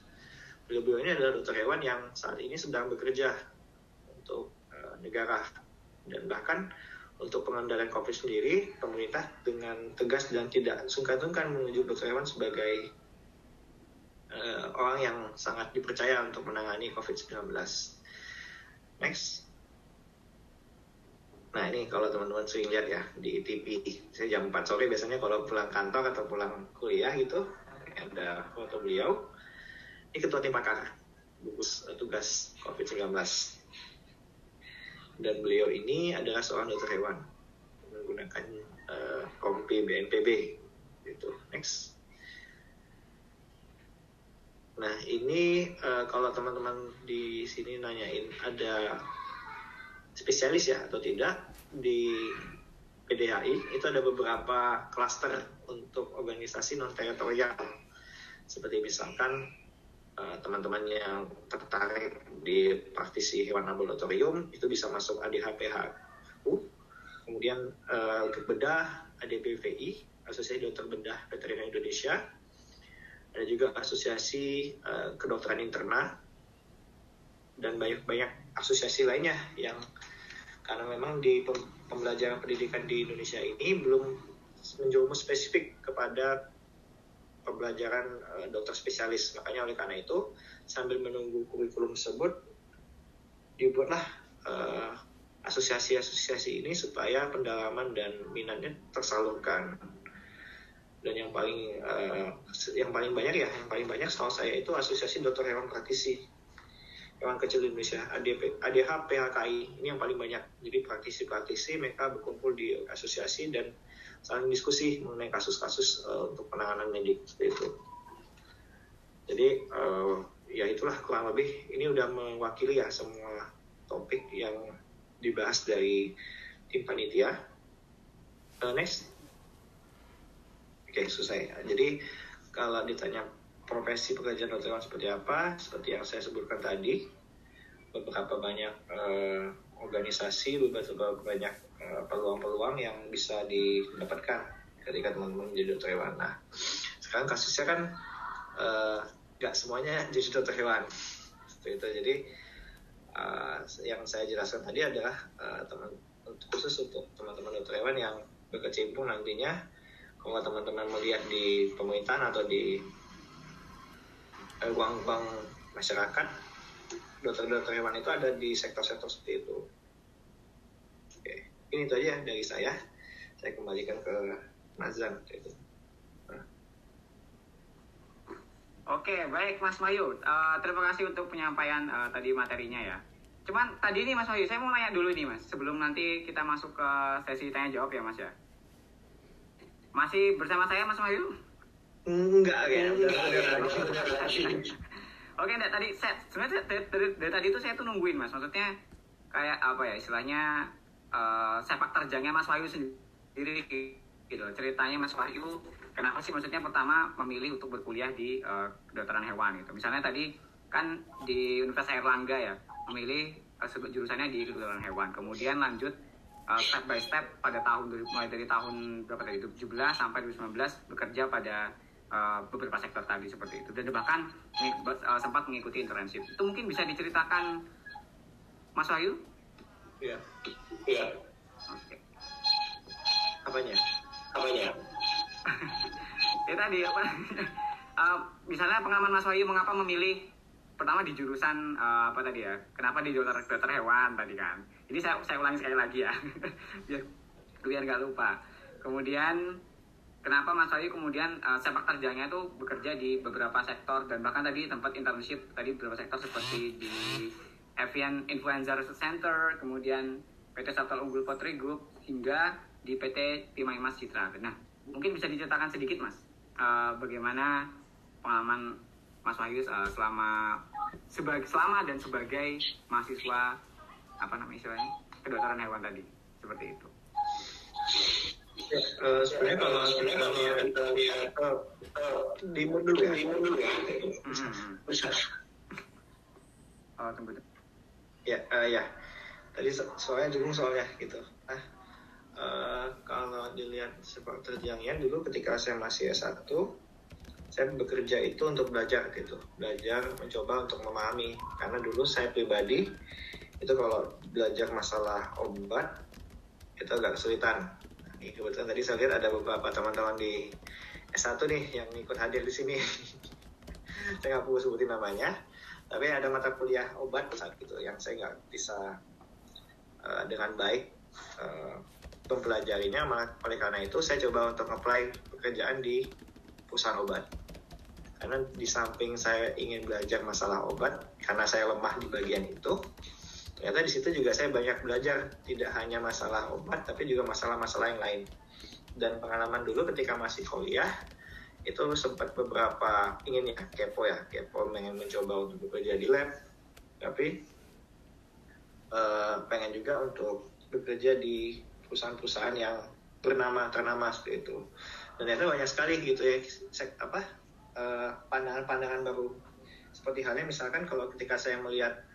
Speaker 3: Beliau-beliau ini adalah dokter hewan yang saat ini sedang bekerja untuk uh, negara dan bahkan untuk pengendalian COVID sendiri pemerintah dengan tegas dan tidak sungkan-sungkan menunjuk dokter hewan sebagai uh, orang yang sangat dipercaya untuk menangani COVID-19. Next. Nah ini kalau teman-teman sering lihat ya di TV, saya jam 4 sore biasanya kalau pulang kantor atau pulang kuliah gitu, ada foto beliau. Ini ketua tim pakar, gugus tugas COVID-19. Dan beliau ini adalah seorang dokter hewan menggunakan uh, kompi BNPB. Gitu. Next. Nah ini uh, kalau teman-teman di sini nanyain ada spesialis ya atau tidak di PDHI itu ada beberapa klaster untuk organisasi non teritorial seperti misalkan uh, teman-teman yang tertarik di praktisi hewan laboratorium itu bisa masuk ADHPHU kemudian uh, bedah ADBVI Asosiasi Dokter Bedah Veteriner Indonesia ada juga asosiasi uh, kedokteran interna dan banyak-banyak asosiasi lainnya yang karena memang di pembelajaran pendidikan di Indonesia ini belum menjerumus spesifik kepada pembelajaran uh, dokter spesialis. Makanya oleh karena itu sambil menunggu kurikulum tersebut dibuatlah uh, asosiasi-asosiasi ini supaya pendalaman dan minatnya tersalurkan. Dan yang paling uh, yang paling banyak ya, yang paling banyak setahu saya itu asosiasi dokter hewan praktisi hewan kecil Indonesia ADP, ADH PHKI ini yang paling banyak. Jadi praktisi-praktisi mereka berkumpul di asosiasi dan saling diskusi mengenai kasus-kasus uh, untuk penanganan medik seperti itu. Jadi uh, ya itulah kurang lebih. Ini udah mewakili ya semua topik yang dibahas dari tim panitia. Uh, next oke okay, selesai jadi kalau ditanya profesi pekerjaan dokter seperti apa seperti yang saya sebutkan tadi beberapa banyak uh, organisasi beberapa banyak uh, peluang-peluang yang bisa didapatkan ketika teman-teman menjadi dokter hewan. Nah sekarang kasusnya kan uh, nggak semuanya jadi dokter hewan. Seperti itu. Jadi uh, yang saya jelaskan tadi adalah uh, teman khusus untuk teman-teman dokter hewan yang berkecimpung nantinya kalau teman-teman melihat di pemerintahan atau di ruang-ruang masyarakat dokter-dokter hewan itu ada di sektor-sektor seperti itu. Oke, ini itu aja dari saya. Saya kembalikan ke Nazan. Itu. Nah.
Speaker 2: Oke, baik Mas Mayu. Uh, terima kasih untuk penyampaian uh, tadi materinya ya. cuman tadi ini Mas Wahyu, saya mau nanya dulu nih Mas, sebelum nanti kita masuk ke sesi tanya jawab ya Mas ya. Masih bersama saya Mas Wahyu?
Speaker 3: Enggak ya.
Speaker 2: Oke, enggak tadi saya sebenarnya dari, dari, dari tadi itu saya tuh nungguin Mas. Maksudnya kayak apa ya istilahnya eh, sepak terjangnya Mas Wahyu sendiri gitu. Ceritanya Mas Wahyu kenapa sih maksudnya pertama memilih untuk berkuliah di eh, kedokteran hewan gitu. Misalnya tadi kan di Universitas Airlangga ya memilih sebe- jurusannya di kedokteran hewan. Kemudian lanjut eh, step by step pada tahun dari- mulai dari tahun berapa tadi 17 sampai 2019 bekerja pada eh, beberapa sektor tadi seperti itu dan bahkan eh, sempat mengikuti internship. Itu mungkin bisa diceritakan Mas Wahyu?
Speaker 3: Iya. Iya.
Speaker 2: Oke.
Speaker 3: Apanya?
Speaker 2: Apanya? ya tadi apa? Eh, misalnya pengalaman Mas Wahyu mengapa memilih pertama di jurusan eh, apa tadi ya? Kenapa di dokter dokter hewan tadi kan? Ini saya saya ulangi sekali lagi ya, biar biar nggak lupa. Kemudian kenapa Mas Wahyu kemudian eh, sepak terjangnya itu bekerja di beberapa sektor dan bahkan tadi tempat internship tadi beberapa sektor seperti di Avian Influenza Research Center, kemudian PT Shuttle Unggul Potri Group hingga di PT Timai Mas Citra. Nah, mungkin bisa diceritakan sedikit Mas, eh, bagaimana pengalaman Mas Wahyu eh, selama sebagai selama dan sebagai mahasiswa apa namanya istilahnya kedokteran hewan tadi seperti itu.
Speaker 3: Ya, eh, sebenarnya kalau kita lihat eh, di dulu ya.
Speaker 2: Hmm.
Speaker 3: Bisa.
Speaker 2: Oh, tunggu.
Speaker 3: Ya, eh, ya. Tadi so- soalnya dulu soalnya gitu. Nah, eh, kalau dilihat sepak terjangnya dulu ketika saya masih S1, saya bekerja itu untuk belajar gitu. Belajar mencoba untuk memahami. Karena dulu saya pribadi itu kalau belajar masalah obat itu agak kesulitan. Nah, kebetulan tadi saya lihat ada beberapa teman-teman di S1 nih yang ikut hadir di sini. saya nggak perlu sebutin namanya tapi ada mata kuliah obat saat itu yang saya nggak bisa uh, dengan baik uh, mempelajarinya maka oleh karena itu saya coba untuk apply pekerjaan di perusahaan obat karena di samping saya ingin belajar masalah obat karena saya lemah di bagian itu ternyata di situ juga saya banyak belajar tidak hanya masalah obat tapi juga masalah-masalah yang lain. Dan pengalaman dulu ketika masih kuliah itu sempat beberapa ingin ya kepo ya kepo pengen mencoba untuk bekerja di lab. Tapi eh, pengen juga untuk bekerja di perusahaan-perusahaan yang bernama ternama seperti itu. Dan ternyata banyak sekali gitu ya sek, apa eh, pandangan-pandangan baru. Seperti halnya misalkan kalau ketika saya melihat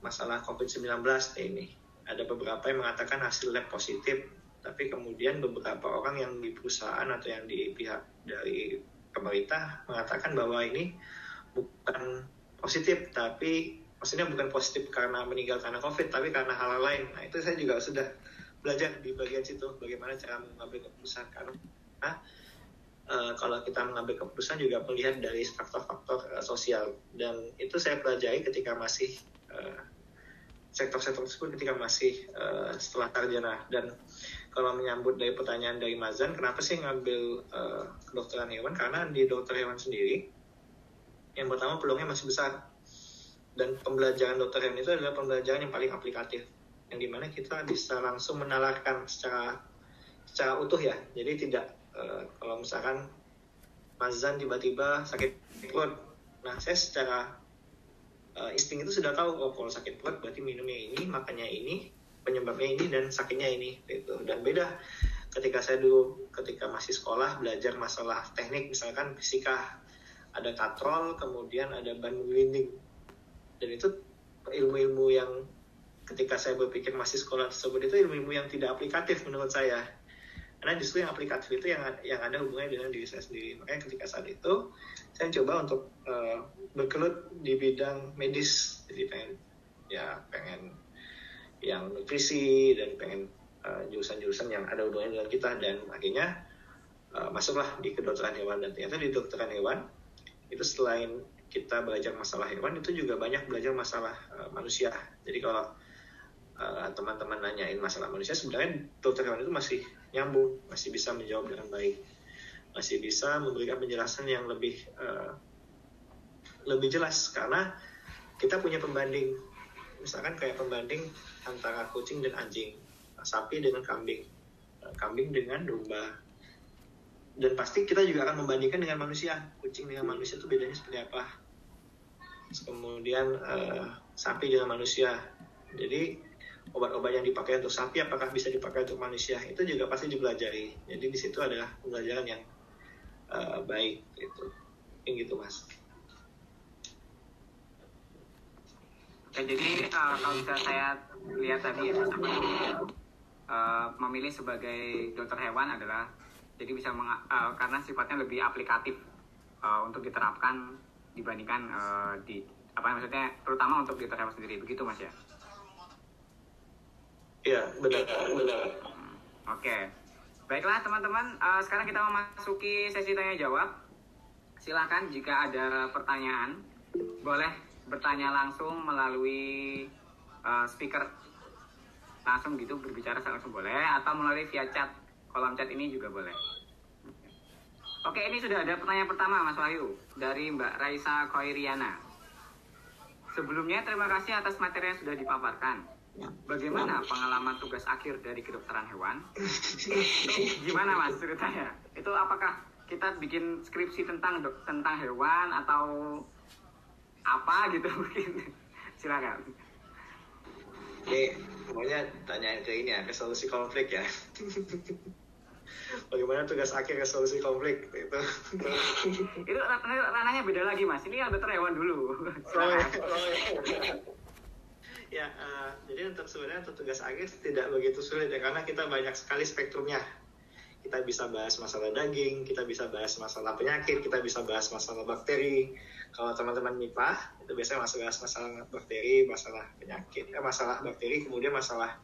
Speaker 3: masalah COVID-19 ini. Ada beberapa yang mengatakan hasil lab positif tapi kemudian beberapa orang yang di perusahaan atau yang di pihak dari pemerintah mengatakan bahwa ini bukan positif tapi maksudnya bukan positif karena meninggal karena covid tapi karena hal lain. Nah itu saya juga sudah belajar di bagian situ bagaimana cara mengambil keputusan. Karena eh, kalau kita mengambil keputusan juga melihat dari faktor-faktor eh, sosial. Dan itu saya pelajari ketika masih sektor-sektor tersebut ketika masih eh, setelah sarjana dan kalau menyambut dari pertanyaan dari Mazan, kenapa sih ngambil uh, kedokteran hewan? Karena di dokter hewan sendiri, yang pertama peluangnya masih besar. Dan pembelajaran dokter hewan itu adalah pembelajaran yang paling aplikatif. Yang di mana kita bisa langsung menalarkan secara secara utuh ya. Jadi tidak, uh, kalau misalkan Mazan tiba-tiba sakit perut, nah saya secara uh, insting itu sudah tahu, oh kalau sakit perut berarti minumnya ini, makannya ini, penyebabnya ini dan sakitnya ini gitu. Dan beda ketika saya dulu ketika masih sekolah belajar masalah teknik misalkan fisika. Ada katrol kemudian ada ban menggelinding dan itu ilmu-ilmu yang ketika saya berpikir masih sekolah tersebut itu ilmu-ilmu yang tidak aplikatif menurut saya karena justru yang aplikatif itu yang yang ada hubungannya dengan diri saya sendiri. Makanya ketika saat itu saya coba untuk uh, berkelut di bidang medis. Jadi pengen ya pengen yang nutrisi dan pengen uh, jurusan-jurusan yang ada hubungannya dengan kita. Dan akhirnya uh, masuklah di kedokteran hewan. Dan ternyata di kedokteran hewan itu selain kita belajar masalah hewan itu juga banyak belajar masalah uh, manusia. Jadi kalau uh, teman-teman nanyain masalah manusia sebenarnya dokter hewan itu masih nyambung masih bisa menjawab dengan baik. Masih bisa memberikan penjelasan yang lebih uh, lebih jelas karena kita punya pembanding. Misalkan kayak pembanding antara kucing dan anjing sapi dengan kambing kambing dengan domba. Dan pasti kita juga akan membandingkan dengan manusia. Kucing dengan manusia itu bedanya seperti apa? Kemudian uh, sapi dengan manusia. Jadi obat-obat yang dipakai untuk sapi apakah bisa dipakai untuk manusia itu juga pasti dipelajari. Jadi di situ adalah pembelajaran yang uh, baik gitu. Yang gitu mas.
Speaker 2: Ya, jadi uh, kalau bisa saya lihat tadi ya, uh, memilih sebagai dokter hewan adalah jadi bisa uh, karena sifatnya lebih aplikatif uh, untuk diterapkan dibandingkan uh, di apa maksudnya terutama untuk dokter hewan sendiri. Begitu mas ya?
Speaker 3: Iya benar benar.
Speaker 2: Hmm, Oke, baiklah teman-teman uh, sekarang kita memasuki sesi tanya jawab. Silakan jika ada pertanyaan boleh bertanya langsung melalui uh, speaker langsung gitu berbicara langsung boleh atau melalui via chat kolom chat ini juga boleh. Oke ini sudah ada pertanyaan pertama Mas Wahyu dari Mbak Raisa Koiriana. Sebelumnya terima kasih atas materi yang sudah dipaparkan. Bagaimana pengalaman tugas akhir dari kedokteran hewan? Gimana mas ceritanya? Itu apakah kita bikin skripsi tentang tentang hewan atau apa gitu mungkin silakan
Speaker 3: Oke, pokoknya tanya ke ini ya, resolusi konflik ya. Bagaimana tugas akhir resolusi konflik itu?
Speaker 2: itu ranahnya beda lagi mas. Ini yang dokter hewan dulu.
Speaker 3: Oh, ya. Oh, ya. Ya uh, jadi untuk sebenarnya untuk tugas akhir tidak begitu sulit ya karena kita banyak sekali spektrumnya. Kita bisa bahas masalah daging, kita bisa bahas masalah penyakit, kita bisa bahas masalah bakteri, kalau teman-teman MIPA itu biasanya masuk masalah bakteri, masalah penyakit, eh, masalah bakteri, kemudian masalah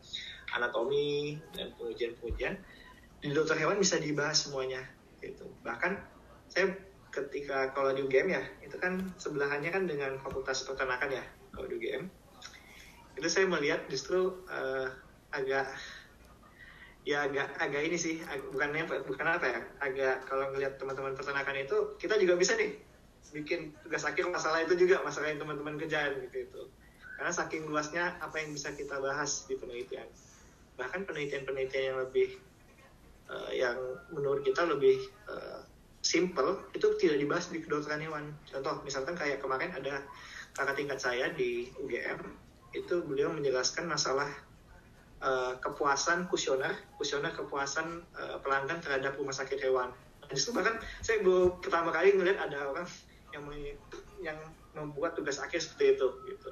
Speaker 3: anatomi dan pengujian-pengujian. Di dokter hewan bisa dibahas semuanya gitu. Bahkan saya ketika kalau di UGM ya, itu kan sebelahannya kan dengan Fakultas Peternakan ya, kalau di UGM. Itu saya melihat justru uh, agak ya agak agak ini sih bukannya bukan apa ya agak kalau ngelihat teman-teman peternakan itu kita juga bisa nih bikin tugas akhir masalah itu juga masalah yang teman-teman kejar gitu itu. Karena saking luasnya apa yang bisa kita bahas di penelitian. Bahkan penelitian-penelitian yang lebih uh, yang menurut kita lebih uh, simple itu tidak dibahas di kedokteran hewan. Contoh misalkan kayak kemarin ada kakak tingkat saya di UGM itu beliau menjelaskan masalah uh, kepuasan kusioner kusioner kepuasan uh, pelanggan terhadap rumah sakit hewan. Dan itu bahkan saya baru pertama kali melihat ada orang yang yang membuat tugas akhir seperti itu gitu.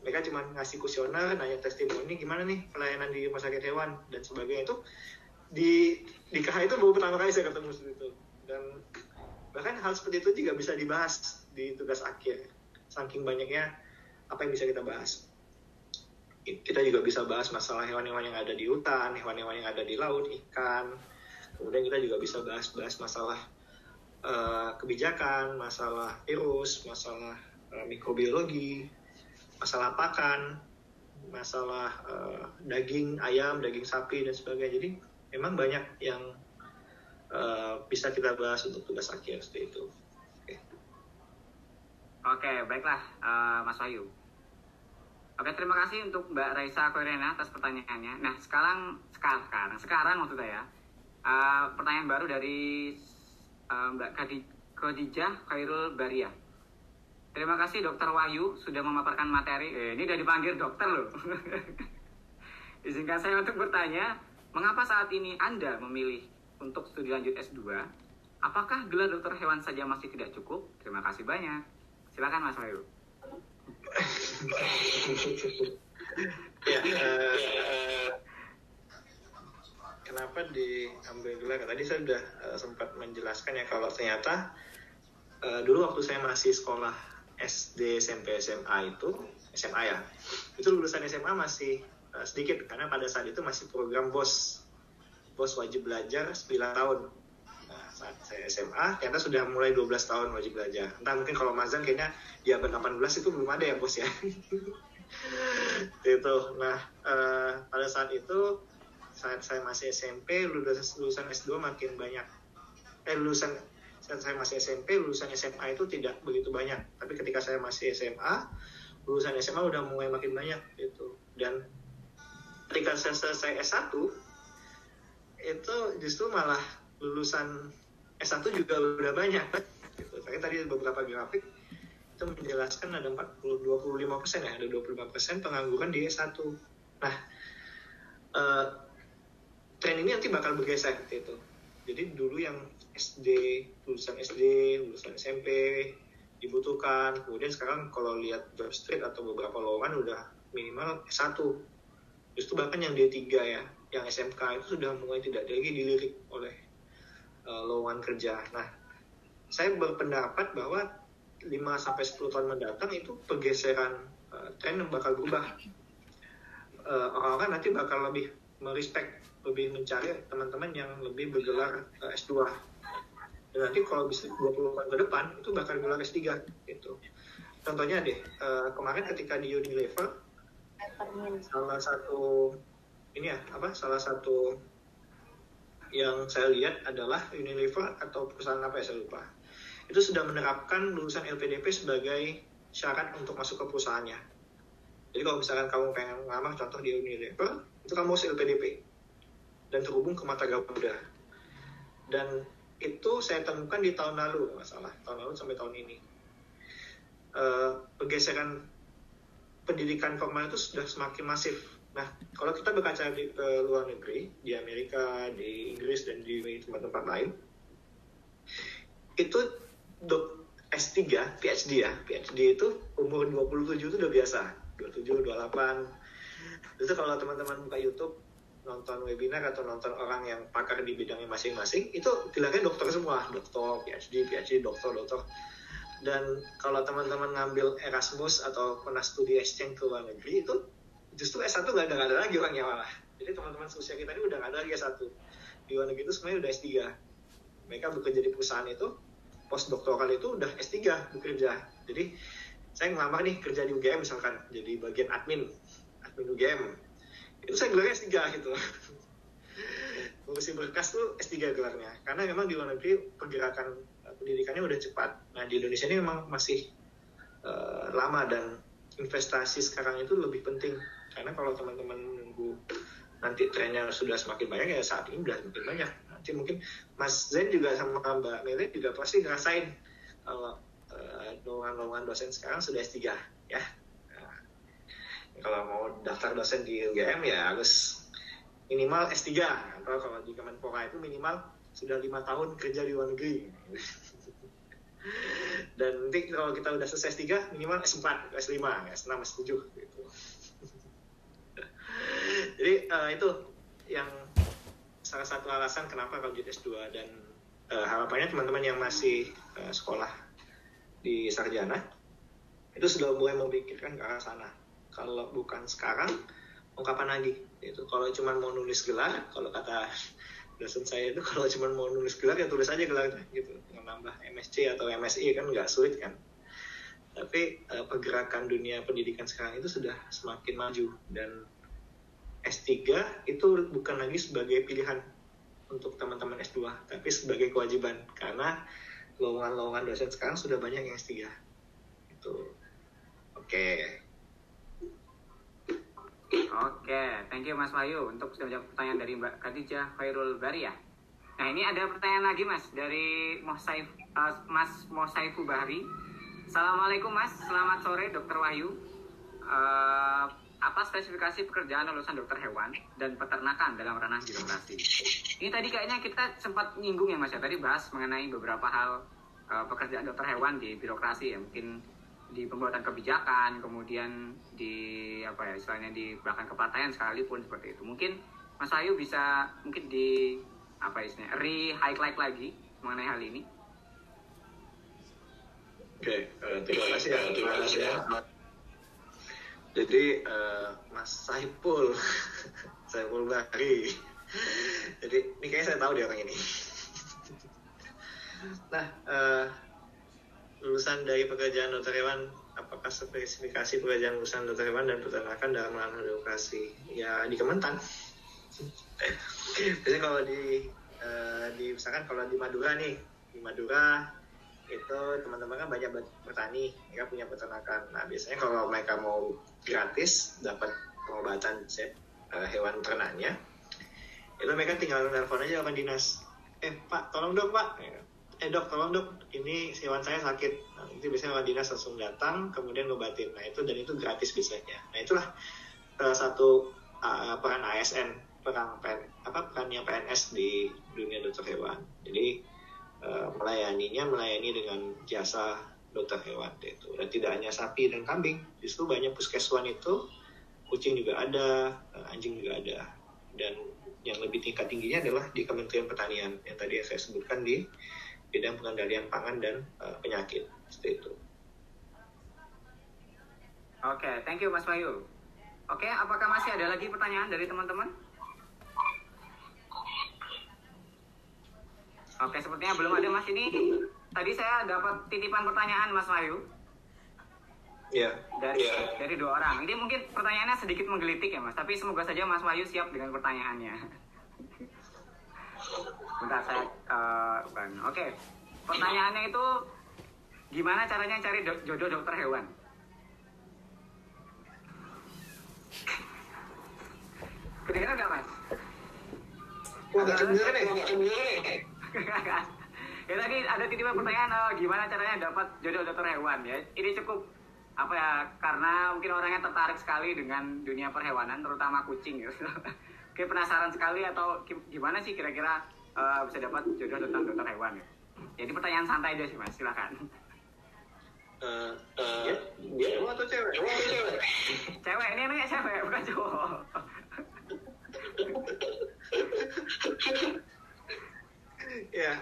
Speaker 3: Mereka cuma ngasih kuesioner nanya testimoni gimana nih pelayanan di rumah sakit hewan dan sebagainya. Itu di di KH itu baru pertama kali saya ketemu seperti itu. Dan bahkan hal seperti itu juga bisa dibahas di tugas akhir. Saking banyaknya apa yang bisa kita bahas kita juga bisa bahas masalah hewan-hewan yang ada di hutan hewan-hewan yang ada di laut ikan kemudian kita juga bisa bahas-bahas masalah uh, kebijakan, masalah virus, masalah uh, mikrobiologi, masalah pakan, masalah uh, daging ayam, daging sapi dan sebagainya. Jadi memang banyak yang uh, bisa kita bahas untuk tugas akhir seperti itu.
Speaker 2: Oke, okay. baiklah uh, Mas Wahyu. Oke, terima kasih untuk Mbak Raisa Koirena atas pertanyaannya. Nah, sekarang sekarang sekarang sekarang maksudnya ya. Uh, pertanyaan baru dari uh, Mbak Khadijah Khairul Baria. Terima kasih Dokter Wahyu sudah memaparkan materi. Eh, ini udah dipanggil dokter loh. Izinkan saya untuk bertanya, mengapa saat ini Anda memilih untuk studi lanjut S2? Apakah gelar dokter hewan saja masih tidak cukup? Terima kasih banyak. Silakan Mas Wahyu.
Speaker 3: Ya, uh, kenapa diambil gelar? Tadi saya sudah uh, sempat menjelaskan ya kalau ternyata uh, dulu waktu saya masih sekolah SD SMP SMA itu SMA ya itu lulusan SMA masih uh, sedikit. Karena pada saat itu masih program bos. Bos wajib belajar 9 tahun saat saya SMA ternyata sudah mulai 12 tahun wajib belajar. Entah mungkin kalau Mazan kayaknya di abad 18 itu belum ada ya bos ya. Itu. Nah uh, pada saat itu saat saya masih SMP lulusan lulusan S2 makin banyak. Eh lulusan saat saya masih SMP lulusan SMA itu tidak begitu banyak. Tapi ketika saya masih SMA lulusan SMA udah mulai makin banyak gitu. Dan ketika saya selesai S1 itu justru malah lulusan S1 juga udah banyak gitu. Saya tadi beberapa grafik itu menjelaskan ada 40 25 persen ya ada 25 persen pengangguran di S1 nah uh, tren ini nanti bakal bergeser gitu. Jadi dulu yang SD lulusan SD lulusan SMP dibutuhkan. Kemudian sekarang kalau lihat job street atau beberapa lowongan udah minimal S1 justru bahkan yang D3 ya yang SMK itu sudah mulai tidak lagi dilirik oleh uh, lowongan kerja nah saya berpendapat bahwa 5 sampai 10 tahun mendatang itu pergeseran uh, tren yang bakal berubah. Uh, orang-orang nanti bakal lebih merespek, lebih mencari teman-teman yang lebih bergelar uh, S2. Dan nanti kalau bisa 20 tahun ke depan itu bakal gelar S3 gitu. Contohnya deh, uh, kemarin ketika di Unilever salah satu ini ya apa salah satu yang saya lihat adalah Unilever atau perusahaan apa ya saya lupa itu sudah menerapkan lulusan LPDP sebagai syarat untuk masuk ke perusahaannya. Jadi kalau misalkan kamu pengen ngelamar contoh di Unilever, itu kamu harus LPDP dan terhubung ke mata Garuda. Dan itu saya temukan di tahun lalu, masalah tahun lalu sampai tahun ini. Uh, pergeseran pendidikan formal itu sudah semakin masif. Nah, kalau kita berkaca di ke luar negeri, di Amerika, di Inggris, dan di tempat-tempat lain, itu dok S3, PhD ya, PhD itu umur 27 itu udah biasa, 27, 28. Itu kalau teman-teman buka YouTube, nonton webinar atau nonton orang yang pakar di bidangnya masing-masing, itu bilangnya dokter semua, dokter, PhD, PhD, dokter, dokter. Dan kalau teman-teman ngambil Erasmus atau pernah studi exchange ke luar negeri, itu justru S1 nggak ada, gak ada lagi orangnya malah. Jadi teman-teman seusia kita ini udah nggak ada lagi S1. Di luar negeri itu sebenarnya udah S3. Mereka bekerja di perusahaan itu, postdoktoral itu udah S3 bekerja. Jadi saya ngelamar nih kerja di UGM misalkan jadi bagian admin admin UGM itu saya gelarnya S3 gitu ngurusin berkas tuh S3 gelarnya karena memang di luar negeri pergerakan pendidikannya udah cepat nah di Indonesia ini memang masih uh, lama dan investasi sekarang itu lebih penting karena kalau teman-teman nunggu nanti trennya sudah semakin banyak ya saat ini udah semakin banyak nanti mungkin Mas Zen juga sama Mbak Mele juga pasti ngerasain kalau uh, lowongan-lowongan dosen sekarang sudah S3 ya. Nah, kalau mau daftar dosen di UGM ya harus minimal S3 atau kalau di Kemenpora itu minimal sudah lima tahun kerja di luar negeri. Dan nanti kalau kita udah selesai S3 minimal S4, S5, S6, S7 gitu. Jadi uh, itu yang salah satu alasan kenapa kalau jadi S2 dan uh, harapannya teman-teman yang masih uh, sekolah di sarjana itu sudah mulai memikirkan ke arah sana. Kalau bukan sekarang, mau kapan lagi? Itu kalau cuma mau nulis gelar, kalau kata dosen saya itu kalau cuma mau nulis gelar ya tulis aja gelarnya gitu, nambah MSc atau MSI kan nggak sulit kan. Tapi uh, pergerakan dunia pendidikan sekarang itu sudah semakin maju dan S3 itu bukan lagi sebagai pilihan untuk teman-teman S2, tapi sebagai kewajiban karena lowongan-lowongan dosen sekarang sudah banyak yang S3. Itu. Oke.
Speaker 2: Oke, thank you Mas Wahyu untuk sudah menjawab pertanyaan dari Mbak Khadijah Khairul Baria. Nah ini ada pertanyaan lagi Mas dari Mosaif, uh, Mas Mosaifu Bahri. Assalamualaikum Mas, selamat sore Dokter Wahyu. Uh, apa spesifikasi pekerjaan lulusan dokter hewan dan peternakan dalam ranah birokrasi. Ini tadi kayaknya kita sempat nyinggung ya mas ya tadi bahas mengenai beberapa hal uh, pekerjaan dokter hewan di birokrasi ya mungkin di pembuatan kebijakan kemudian di apa ya istilahnya di belakang kepelatihan sekalipun seperti itu mungkin Mas Ayu bisa mungkin di apa istilahnya re highlight lagi mengenai hal ini.
Speaker 3: Oke, okay, uh, terima kasih ya, terima kasih ya. Jadi uh, Mas Saipul, Saipul Bahri. Jadi ini kayaknya saya tahu dia orang ini. nah, uh, lulusan dari pekerjaan dokter hewan, apakah spesifikasi pekerjaan lulusan dokter hewan dan peternakan dalam ranah edukasi? Ya di Kementan. Biasanya kalau di uh, di misalkan kalau di Madura nih, di Madura itu teman-teman kan banyak petani, mereka punya peternakan. Nah biasanya kalau mereka mau gratis dapat pengobatan uh, hewan ternaknya, itu mereka tinggal telepon aja sama dinas. Eh pak, tolong dong pak. Eh dok, tolong dok, ini hewan saya sakit. Nah, itu biasanya orang dinas langsung datang, kemudian ngobatin. Nah itu dan itu gratis biasanya. Nah itulah salah satu uh, peran ASN, peran PN, apa perannya PNS di dunia dokter hewan. Jadi uh, melayaninya melayani dengan jasa dokter hewan itu dan tidak hanya sapi dan kambing justru banyak puskeswan itu kucing juga ada eh, anjing juga ada dan yang lebih tingkat tingginya adalah di Kementerian Pertanian yang tadi saya sebutkan di bidang pengendalian pangan dan uh, penyakit seperti itu.
Speaker 2: Oke, okay, thank you Mas Bayu. Oke, okay, apakah masih ada lagi pertanyaan dari teman-teman? Oke, sepertinya belum ada Mas ini. Tadi saya dapat titipan pertanyaan Mas Wahyu.
Speaker 3: Iya.
Speaker 2: Dari yeah. dari dua orang. Ini mungkin pertanyaannya sedikit menggelitik ya Mas, tapi semoga saja Mas Wahyu siap dengan pertanyaannya. Bentar saya uh, Oke. Okay. Pertanyaannya itu gimana caranya cari do jodoh dokter hewan? Kedengeran nggak Mas?
Speaker 3: Kedengeran nih
Speaker 2: ya tadi ada titipan pertanyaan uh, gimana caranya dapat jodoh dokter hewan ya ini cukup apa ya karena mungkin orangnya tertarik sekali dengan dunia perhewanan terutama kucing gitu kayak penasaran sekali atau gimana sih kira-kira uh, bisa dapat jodoh tentang dokter hewan gitu. jadi pertanyaan santai aja sih mas silakan
Speaker 3: Uh, uh, ya, cowok atau cewek? Cowok atau cewek?
Speaker 2: cewek, ini namanya cewek, bukan cowok.
Speaker 3: ya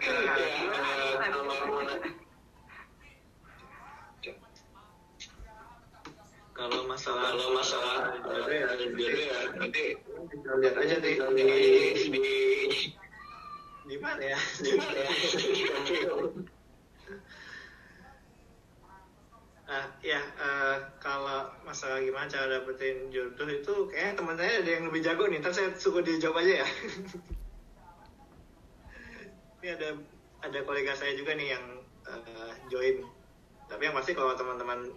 Speaker 3: kalau masalah kalau masalah jodoh ya jodoh ya nanti lihat aja di di di di mana ya di mana ya Nah, ya uh, kalau masalah gimana cara dapetin jodoh itu kayaknya teman saya ada yang lebih jago nih. Ntar saya suka dia jawab aja ya. Ini ada ada kolega saya juga nih yang uh, join. Tapi yang pasti kalau teman-teman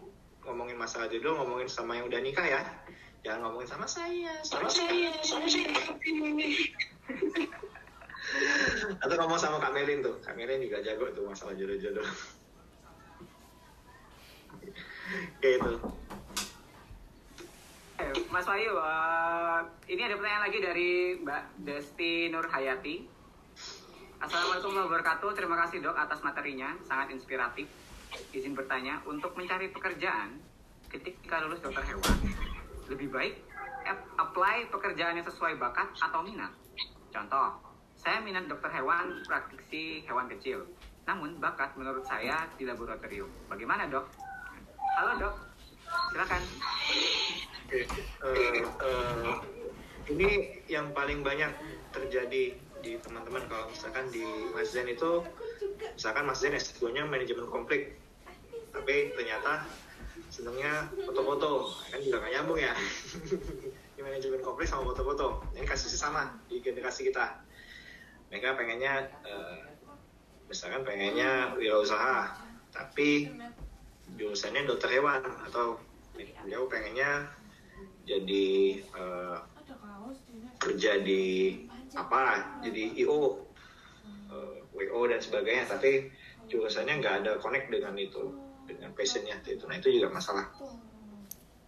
Speaker 3: ngomongin masalah jodoh ngomongin sama yang udah nikah ya jangan ngomongin sama saya. Sama saya. Sama saya. Atau ngomong sama Kak Melin tuh. Kak Melin juga jago tuh masalah jodoh-jodoh. Kayak itu
Speaker 2: eh, Mas Wahyu, uh, ini ada pertanyaan lagi dari Mbak Desti Nur Hayati. Assalamualaikum warahmatullahi wabarakatuh. Terima kasih dok atas materinya, sangat inspiratif. Izin bertanya, untuk mencari pekerjaan ketika lulus dokter hewan, lebih baik apply pekerjaan yang sesuai bakat atau minat. Contoh, saya minat dokter hewan, praktisi hewan kecil. Namun bakat menurut saya di laboratorium. Bagaimana dok? Halo dok, silakan.
Speaker 3: Oke, uh, uh, ini yang paling banyak terjadi di teman-teman. Kalau misalkan di Mas Zen itu misalkan Mas Zen S2-nya manajemen konflik tapi ternyata senangnya foto-foto. Kan juga gak nyambung ya. Di manajemen konflik sama foto-foto. Ini kasusnya sama di generasi kita. Mereka pengennya uh, misalkan pengennya wirausaha tapi jurusannya dokter hewan atau beliau pengennya jadi uh, kerja di apa jadi IO uh, eh, WO dan sebagainya. Tapi jurusannya nggak ada connect dengan itu dengan passionnya itu. Nah itu juga masalah.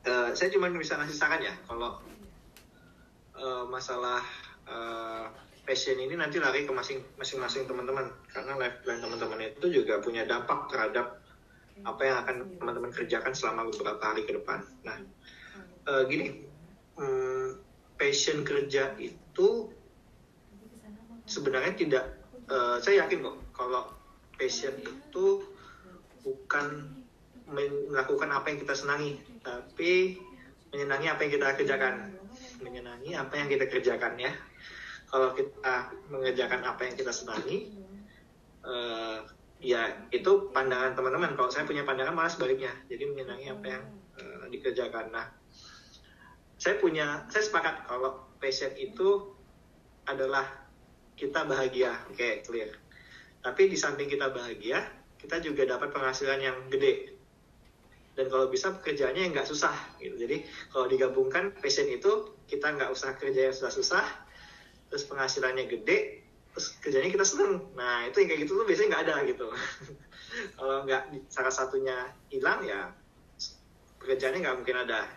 Speaker 3: Uh, saya cuma bisa ngasih saran ya kalau uh, masalah uh, passion ini nanti lari ke masing-masing teman-teman. Karena life plan teman-teman itu juga punya dampak terhadap apa yang akan teman-teman kerjakan selama beberapa hari ke depan. Nah, uh, gini, um, passion kerja itu sebenarnya tidak uh, saya yakin kok kalau passion itu bukan melakukan apa yang kita senangi tapi menyenangi apa yang kita kerjakan. Menyenangi apa yang kita kerjakan ya. Kalau kita mengerjakan apa yang kita senangi uh, ya itu pandangan teman-teman. Kalau saya punya pandangan malah sebaliknya. Jadi menyenangi apa yang uh, dikerjakan. Nah saya punya saya sepakat kalau passion itu adalah kita bahagia. Oke okay, clear. Tapi di samping kita bahagia kita juga dapat penghasilan yang gede. Dan kalau bisa pekerjaannya yang nggak susah gitu. Jadi kalau digabungkan passion itu kita nggak usah kerja yang susah-susah terus penghasilannya gede terus kerjanya kita seneng. Nah itu yang kayak gitu tuh biasanya nggak ada gitu. Kalau nggak salah satunya hilang ya pekerjaannya nggak mungkin ada.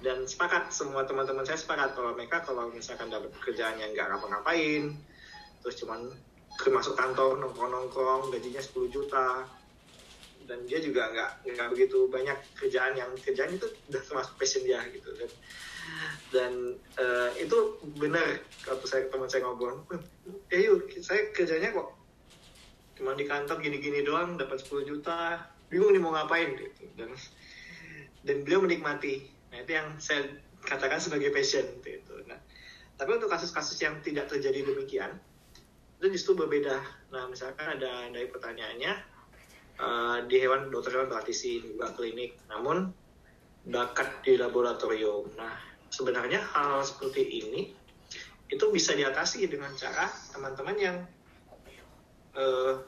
Speaker 3: Dan sepakat semua teman-teman saya sepakat kalau mereka kalau misalkan dapat pekerjaan yang nggak ngapa-ngapain terus cuman masuk kantor nongkrong-nongkrong gajinya 10 juta. Dan dia juga nggak nggak begitu banyak kerjaan yang kerjaan itu udah termasuk passion dia gitu dan dan uh, itu benar kalau saya teman saya ngobrol eh yuk saya kerjanya kok cuma di kantor gini-gini doang dapat 10 juta. Bingung nih mau ngapain gitu. Dan dan beliau menikmati. Nah itu yang saya katakan sebagai passion gitu. Nah tapi untuk kasus-kasus yang tidak terjadi demikian itu justru berbeda. Nah misalkan ada dari pertanyaannya uh, di hewan dokter hewan praktisi juga klinik. Namun bakat di laboratorium. Nah sebenarnya hal seperti ini itu bisa diatasi dengan cara teman-teman yang uh,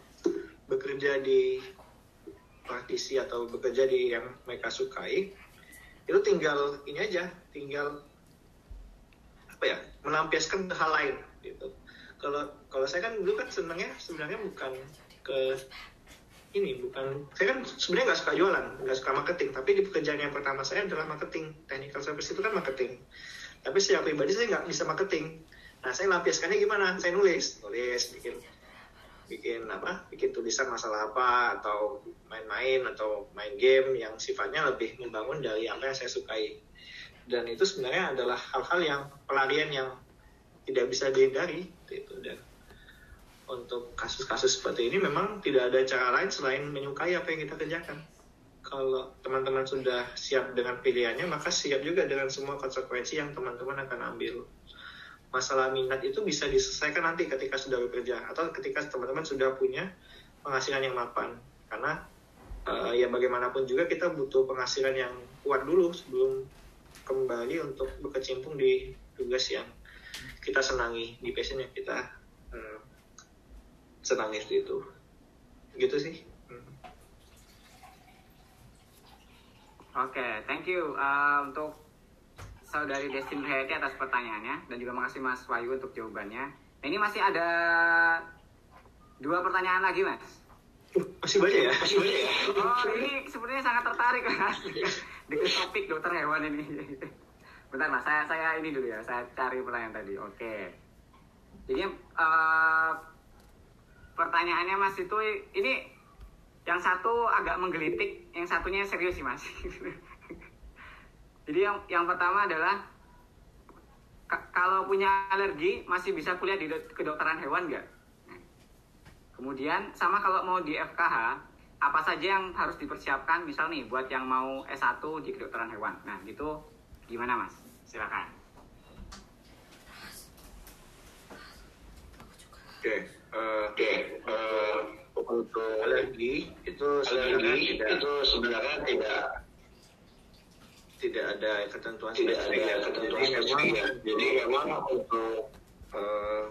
Speaker 3: bekerja di praktisi atau bekerja di yang mereka sukai itu tinggal ini aja tinggal apa ya melampiaskan hal lain gitu kalau kalau saya kan dulu kan senangnya sebenarnya bukan ke ini bukan saya kan sebenarnya nggak suka jualan nggak suka marketing. Tapi di pekerjaan yang pertama saya adalah marketing. Technical service itu kan marketing. Tapi secara pribadi saya nggak bisa marketing. Nah saya lampiaskannya gimana? Saya nulis. Nulis bikin bikin apa? Bikin tulisan masalah apa atau main-main atau main game yang sifatnya lebih membangun dari apa yang saya sukai. Dan itu sebenarnya adalah hal-hal yang pelarian yang tidak bisa dihindari itu dan untuk kasus-kasus seperti ini memang tidak ada cara lain selain menyukai apa yang kita kerjakan. Kalau teman-teman sudah siap dengan pilihannya, maka siap juga dengan semua konsekuensi yang teman-teman akan ambil. Masalah minat itu bisa diselesaikan nanti ketika sudah bekerja atau ketika teman-teman sudah punya penghasilan yang mapan. Karena uh, ya bagaimanapun juga kita butuh penghasilan yang kuat dulu sebelum kembali untuk berkecimpung di tugas yang kita senangi, di passion yang kita uh, senangnya itu. Gitu sih. Hmm.
Speaker 2: oke okay, thank you. Uh, untuk saudari Destin Hayati atas pertanyaannya dan juga makasih Mas Wahyu untuk jawabannya. Nah, ini masih ada dua pertanyaan lagi Mas.
Speaker 3: Uh, masih banyak ya? Masih banyak ya?
Speaker 2: Oh ini sebenarnya sangat tertarik Mas. Dengan topik dokter hewan ini bentar Mas saya saya ini dulu ya saya cari pertanyaan tadi oke okay. jadi uh, pertanyaannya Mas itu ini yang satu agak menggelitik, yang satunya serius sih Mas. Jadi yang yang pertama adalah kalau punya alergi masih bisa kuliah di kedokteran hewan nggak? Kemudian sama kalau mau di FKH apa saja yang harus dipersiapkan misal nih buat yang mau S1 di kedokteran hewan. Nah, gitu gimana Mas? Silakan.
Speaker 3: Oke. Okay uh, uh, untuk alergi itu sebenarnya alergi tidak itu sebenarnya tidak tidak ada ketentuan tidak ada ya. ketentuan jadi memang ya. jadi memang untuk uh,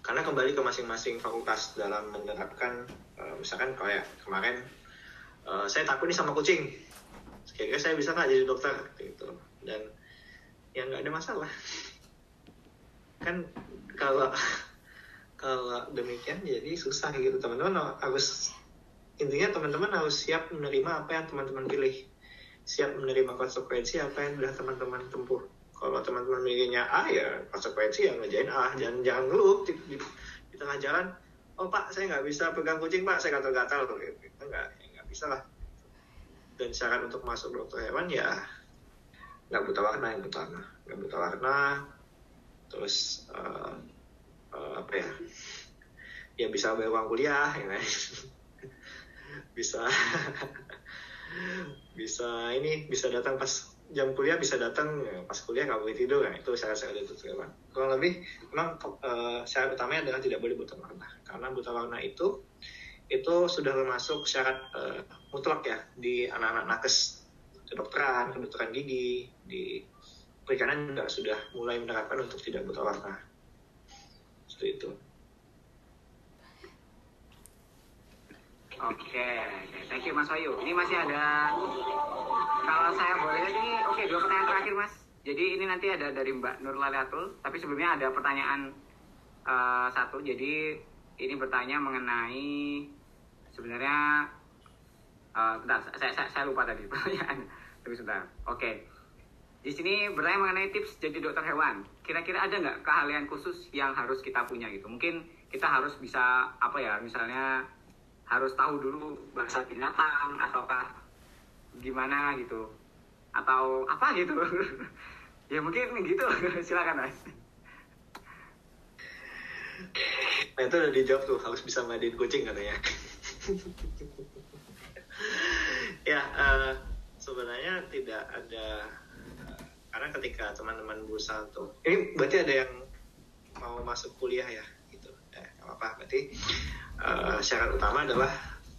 Speaker 3: karena kembali ke masing-masing fakultas dalam menerapkan uh, misalkan kayak kemarin uh, saya takut nih sama kucing kira-kira saya bisa nggak jadi dokter gitu dan ya nggak ada masalah. Kan kalau kalau demikian jadi susah gitu. Teman-teman harus intinya teman-teman harus siap menerima apa yang teman-teman pilih. Siap menerima konsekuensi apa yang sudah teman-teman tempuh kalau teman-teman milihnya A ya konsekuensi yang ngejain A. Jangan jangan ngeluh di, di, di tengah jalan. Oh pak saya nggak bisa pegang kucing pak. Saya gatal-gatal. Gitu. Nggak ya nggak bisa lah. Dan syarat untuk masuk dokter hewan ya nggak buta warna yang pertama nggak buta warna terus uh, uh, apa ya? Ya bisa bayar uang kuliah ya kan? Bisa bisa ini bisa datang pas jam kuliah bisa datang ya, pas kuliah nggak boleh tidur kan? Itu syarat-syarat itu kan kurang lebih memang uh, syarat utamanya adalah tidak boleh buta warna. Karena buta warna itu itu sudah termasuk syarat uh, mutlak ya di anak-anak nakes kedokteran kedokteran gigi di perikanan juga sudah mulai menerapkan untuk tidak buta warna seperti itu
Speaker 2: Oke, oke. thank you Mas Wayu. Ini masih ada, kalau saya boleh ini, oke dua pertanyaan terakhir Mas. Jadi ini nanti ada dari Mbak Nur Laliatul, tapi sebelumnya ada pertanyaan eh, satu. Jadi ini bertanya mengenai sebenarnya, eh, bentar, saya, saya, saya lupa tadi pertanyaan. Tunggu sebentar. Oke. Di sini bertanya mengenai tips jadi dokter hewan. Kira-kira ada nggak keahlian khusus yang harus kita punya gitu? Mungkin kita harus bisa apa ya, misalnya harus tahu dulu bahasa binatang ataukah gimana gitu atau apa gitu ya mungkin gitu silakan mas
Speaker 3: Nah itu udah dijawab tuh harus bisa mandiin kucing katanya. ya eh, sebenarnya tidak ada eh, karena ketika teman-teman berusaha untuk ini berarti ada yang mau masuk kuliah ya gitu. Ya, nggak apa-apa berarti eh, syarat utama adalah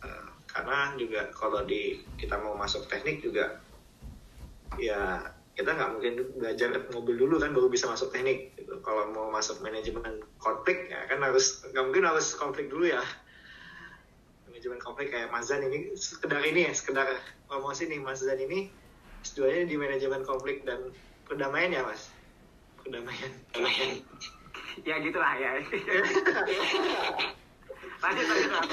Speaker 3: eh, karena juga kalau di kita mau masuk teknik juga ya kita nggak mungkin belajar mobil dulu kan baru bisa masuk teknik gitu. kalau mau masuk manajemen konflik ya kan harus nggak mungkin harus konflik dulu ya manajemen konflik kayak Mazan ini. Sekedar ini ya sekedar promosi nih Mazan ini. S2 nya di manajemen konflik dan perdamaian ya mas? Perdamaian. Perdamaian.
Speaker 2: Ya gitulah ya. Lanjut lanjut Mas.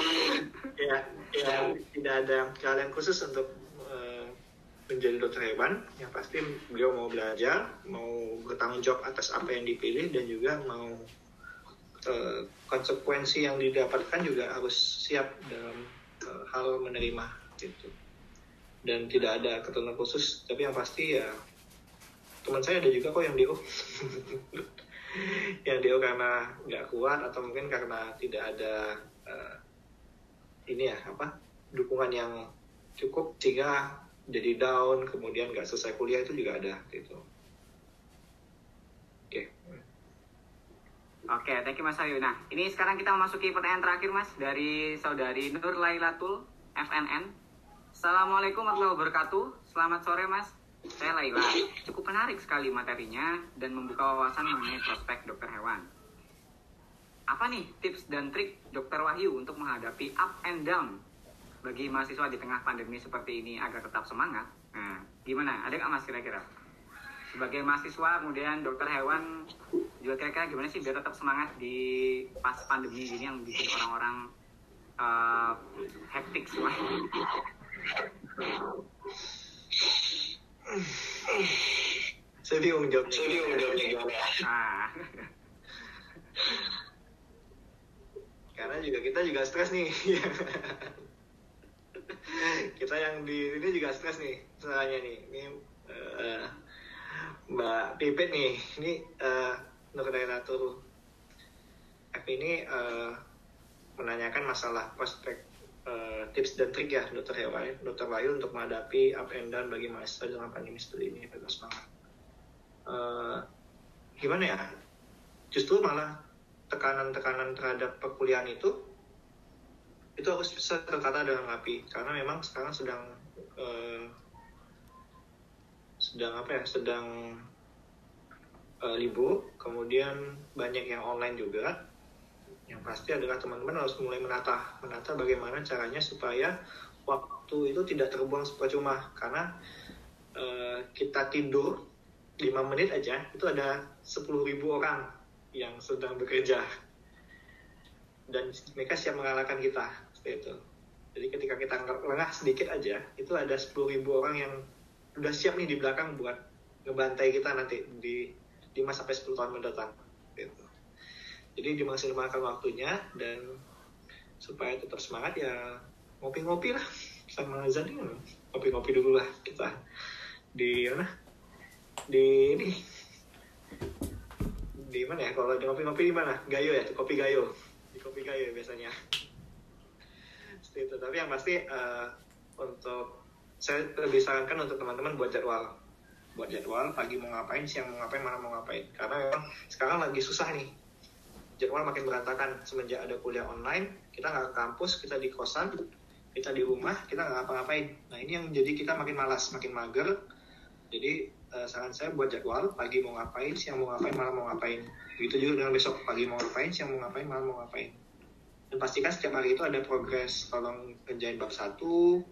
Speaker 3: ya ya tidak ada keahlian khusus untuk eh, menjadi dokter hewan. Yang pasti beliau mau belajar mau bertanggung jawab atas apa yang dipilih dan juga mau eh, konsekuensi yang didapatkan juga harus siap dalam eh, hal menerima gitu. Dan tidak ada ketentuan khusus tapi yang pasti ya teman saya ada juga kok yang DO yang DO karena nggak kuat atau mungkin karena tidak ada eh, ini ya apa dukungan yang cukup sehingga jadi down kemudian nggak selesai kuliah itu juga ada gitu Oke,
Speaker 2: thank you Mas Ayu. Nah, ini sekarang kita memasuki pertanyaan terakhir Mas dari saudari Nur Lailatul FNN. Assalamualaikum warahmatullahi wabarakatuh. Selamat sore Mas. Saya Laila. Cukup menarik sekali materinya dan membuka wawasan mengenai prospek dokter hewan. Apa nih tips dan trik dokter Wahyu untuk menghadapi up and down bagi mahasiswa di tengah pandemi seperti ini agar tetap semangat? Nah, gimana? Ada nggak Mas kira-kira? Sebagai mahasiswa kemudian dokter hewan juga kira-kira gimana sih biar tetap semangat di pas pandemi gini yang bikin orang-orang eh, hektik semua?
Speaker 3: Saya bingung jawabnya saya bingung jawabnya gimana
Speaker 2: nah
Speaker 3: karena juga kita juga stres nih. Kita yang di ini juga stres nih misalnya nih. Ini eh, Mbak Pipit nih ini uh, Nur Dairatul F ini eh, menanyakan masalah prospek eh, tips dan trik ya dokter hewan dokter Bayu untuk menghadapi up and down bagi mahasiswa dalam pandemi seperti ini. Tetap semangat Eh, gimana ya? Justru malah tekanan-tekanan terhadap perkuliahan itu itu harus bisa tertata dengan rapi. Karena memang sekarang sedang eh, sedang apa ya sedang eh, libur. Kemudian banyak yang online juga. Yang pasti adalah teman-teman harus mulai menata menata bagaimana caranya supaya waktu itu tidak terbuang percuma. Karena eh, kita tidur 5 menit aja itu ada 10.000 orang yang sedang bekerja. Dan mereka siap mengalahkan kita seperti itu. Jadi ketika kita lengah sedikit aja itu ada 10.000 orang yang udah siap nih di belakang buat ngebantai kita nanti di 5 sampai 10 tahun mendatang gitu. jadi dimaksimalkan waktunya dan supaya tetap semangat ya ngopi-ngopi lah sama Azan ini ngopi-ngopi dulu lah kita di mana? Di ini. Di mana ya? Kalau di ngopi-ngopi di mana? Gayo ya? Kopi gayo. Di kopi gayo biasanya. Itu. Tapi yang pasti eh, untuk saya lebih sarankan untuk teman-teman buat jadwal. Buat jadwal pagi mau ngapain siang mau ngapain malam mau ngapain. Karena memang sekarang lagi susah nih. Jadwal makin berantakan. Semenjak ada kuliah online kita nggak ke kampus kita di kosan kita di rumah kita nggak ngapa-ngapain. Nah ini yang jadi kita makin malas makin mager. Jadi eh, saran saya buat jadwal pagi mau ngapain siang mau ngapain malam mau ngapain. Begitu juga dengan besok. Pagi mau ngapain siang mau ngapain malam mau ngapain. Dan pastikan setiap hari itu ada progres. Tolong kerjain bab satu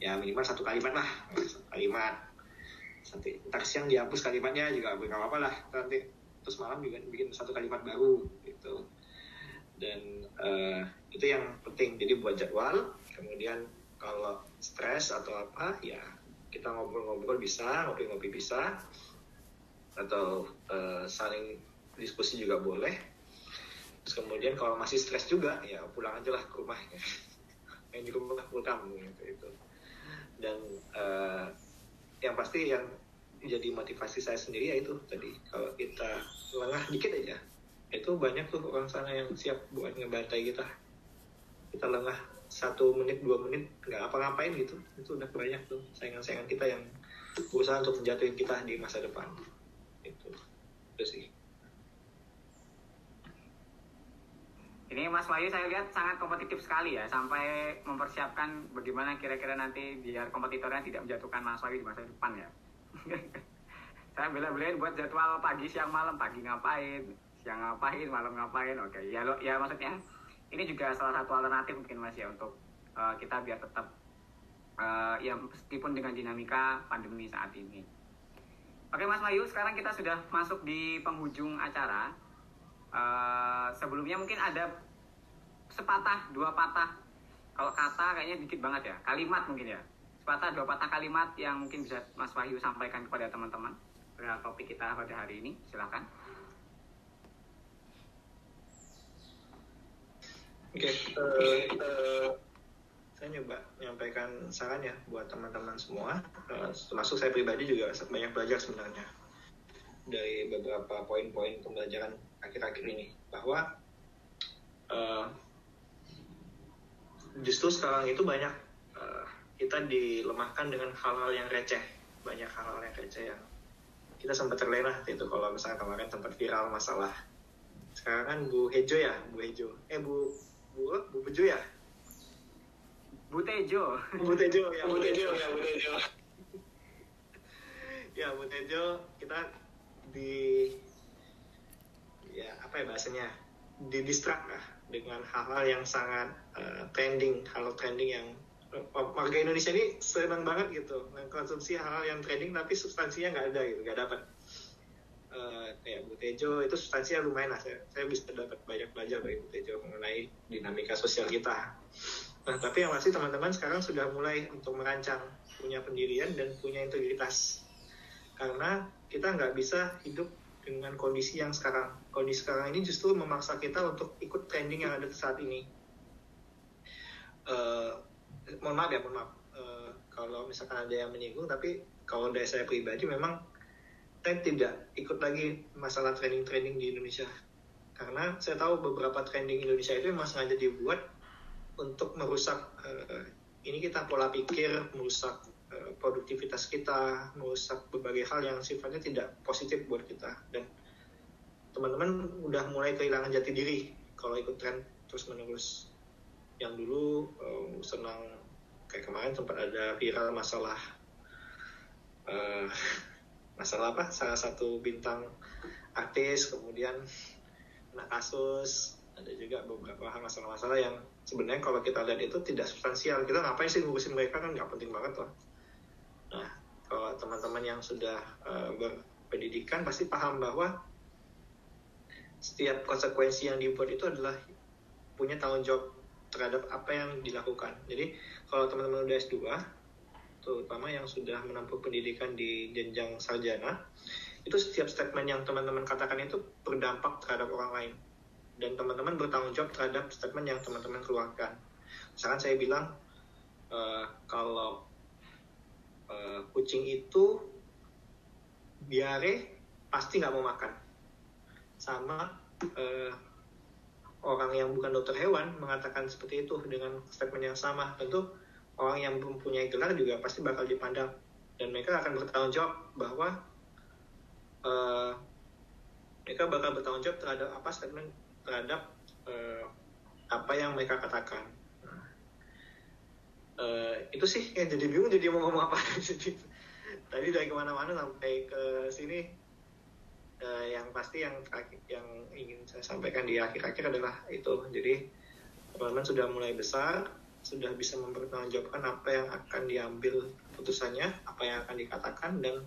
Speaker 3: ya minimal satu kalimat lah. Satu kalimat. Nanti ntar siang dihapus kalimatnya juga nggak apa-apa lah. Nanti terus malam juga bikin satu kalimat baru gitu. Dan uh, itu yang penting. Jadi buat jadwal kemudian kalau stres atau apa ya kita ngobrol-ngobrol bisa ngopi-ngopi bisa. Atau uh, saling diskusi juga boleh. Terus kemudian kalau masih stres juga ya pulang aja lah ke rumah main di rumah full gitu. itu dan uh, yang pasti yang jadi motivasi saya sendiri ya itu tadi. Kalau kita lengah dikit aja itu banyak tuh orang sana yang siap buat ngebantai kita. Kita lengah satu menit dua menit nggak apa-ngapain gitu. Itu udah banyak tuh saingan-saingan kita yang berusaha untuk menjatuhin kita di masa depan. Itu itu sih
Speaker 2: Ini Mas Wahyu saya lihat sangat kompetitif sekali ya, sampai mempersiapkan bagaimana kira-kira nanti biar kompetitornya tidak menjatuhkan Mas Wahyu di masa depan ya. saya bela-belain buat jadwal pagi, siang, malam, pagi ngapain, siang ngapain, malam ngapain, oke. Ya lo, ya maksudnya ini juga salah satu alternatif mungkin Mas ya untuk uh, kita biar tetap uh, ya meskipun dengan dinamika pandemi saat ini. Oke Mas Wahyu, sekarang kita sudah masuk di penghujung acara. Uh, sebelumnya mungkin ada sepatah dua patah. Kalau kata kayaknya dikit banget ya. Kalimat mungkin ya. Sepatah dua patah kalimat yang mungkin bisa Mas Wahyu sampaikan kepada teman-teman. Pada topik kita pada hari ini silakan.
Speaker 3: Oke, okay, uh, uh, saya nyoba menyampaikan saran ya buat teman-teman semua, uh, termasuk saya pribadi juga banyak belajar sebenarnya dari beberapa poin-poin pembelajaran akhir-akhir ini bahwa uh, justru sekarang itu banyak uh, kita dilemahkan dengan hal-hal yang receh. Banyak hal-hal yang receh yang kita sempat terlena itu. Kalau misalnya kemarin sempat viral masalah sekarang kan Bu Hejo ya Bu Hejo. Eh Bu Bu Bu Bejo ya?
Speaker 2: Bu Tejo.
Speaker 3: Bu Tejo ya. Bu Tejo ya Bu Tejo. Ya Bu Tejo kita di ya apa ya bahasanya di distrak lah dengan hal-hal yang sangat uh, trending, hal trending yang uh, warga Indonesia ini senang banget gitu mengkonsumsi hal-hal yang trending tapi substansinya nggak ada gitu, nggak dapat. Uh, kayak Bu Tejo itu substansinya lumayan lah saya, saya bisa dapat banyak belajar dari Bu Tejo mengenai dinamika sosial kita. Nah, tapi yang pasti teman-teman sekarang sudah mulai untuk merancang punya pendirian dan punya integritas karena kita nggak bisa hidup dengan kondisi yang sekarang. Kondisi sekarang ini justru memaksa kita untuk ikut trending yang ada saat ini. Uh, mohon maaf ya, mohon maaf. Uh, kalau misalkan ada yang menyinggung, tapi kalau dari saya pribadi memang saya tidak ikut lagi masalah trending-trending di Indonesia. Karena saya tahu beberapa trending Indonesia itu memang sengaja dibuat untuk merusak uh, ini kita pola pikir, merusak produktivitas kita, merusak berbagai hal yang sifatnya tidak positif buat kita. Dan teman-teman udah mulai kehilangan jati diri kalau ikut tren terus menerus. Yang dulu um, senang kayak kemarin sempat ada viral masalah uh, masalah apa? Salah satu bintang artis kemudian kena kasus ada juga beberapa hal masalah-masalah yang sebenarnya kalau kita lihat itu tidak substansial kita ngapain sih ngurusin mereka kan nggak penting banget loh Nah, kalau teman-teman yang sudah uh, berpendidikan pasti paham bahwa setiap konsekuensi yang dibuat itu adalah punya tanggung jawab terhadap apa yang dilakukan. Jadi kalau teman-teman udah S2, terutama yang sudah menempuh pendidikan di jenjang sarjana, itu setiap statement yang teman-teman katakan itu berdampak terhadap orang lain. Dan teman-teman bertanggung jawab terhadap statement yang teman-teman keluarkan. Misalkan saya bilang, uh, kalau uh, kucing itu diare pasti nggak mau makan. Sama uh, orang yang bukan dokter hewan mengatakan seperti itu dengan statement yang sama. Tentu orang yang mempunyai gelar juga pasti bakal dipandang. Dan mereka akan bertanggung jawab bahwa uh, mereka bakal bertanggung jawab terhadap apa statement terhadap uh, apa yang mereka katakan uh, itu sih yang jadi bingung jadi mau ngomong apa tadi dari ke mana-mana sampai ke sini. Uh, yang pasti yang yang ingin saya sampaikan di akhir-akhir adalah itu. Jadi teman-teman sudah mulai besar, sudah bisa mempertanggungjawabkan apa yang akan diambil putusannya, apa yang akan dikatakan, dan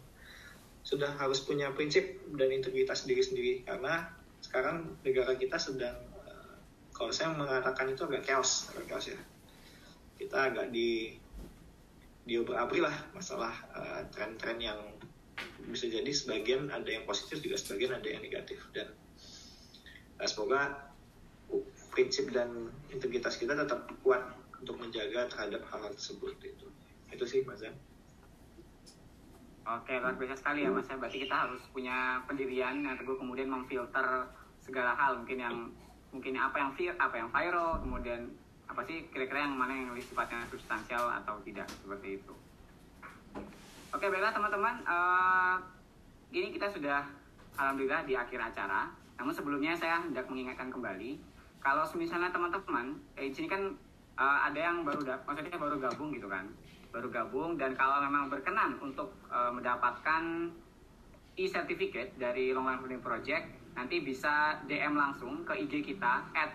Speaker 3: sudah harus punya prinsip dan integritas diri sendiri. Karena sekarang negara kita sedang eh, kalau saya mengatakan itu agak chaos, agak chaos ya. Kita agak di diobrak-abrik lah masalah uh, tren-tren yang bisa jadi sebagian ada yang positif juga sebagian ada yang negatif dan uh, semoga prinsip dan integritas kita tetap kuat untuk menjaga terhadap hal-hal tersebut itu itu sih mas Zan.
Speaker 2: Oke, luar biasa sekali ya Mas. ya. Berarti kita harus punya pendirian yang teguh kemudian memfilter segala hal mungkin yang mungkin apa yang vir, apa yang viral, kemudian apa sih kira-kira yang mana yang lebih sifatnya substansial atau tidak seperti itu. Oke, baiklah teman-teman. Uh, ini kita sudah alhamdulillah di akhir acara. Namun sebelumnya saya hendak mengingatkan kembali kalau misalnya teman-teman eh, sini kan uh, ada yang baru maksudnya baru gabung gitu kan baru gabung dan kalau memang berkenan untuk uh, mendapatkan e-certificate dari Long Learning Project nanti bisa DM langsung ke IG kita at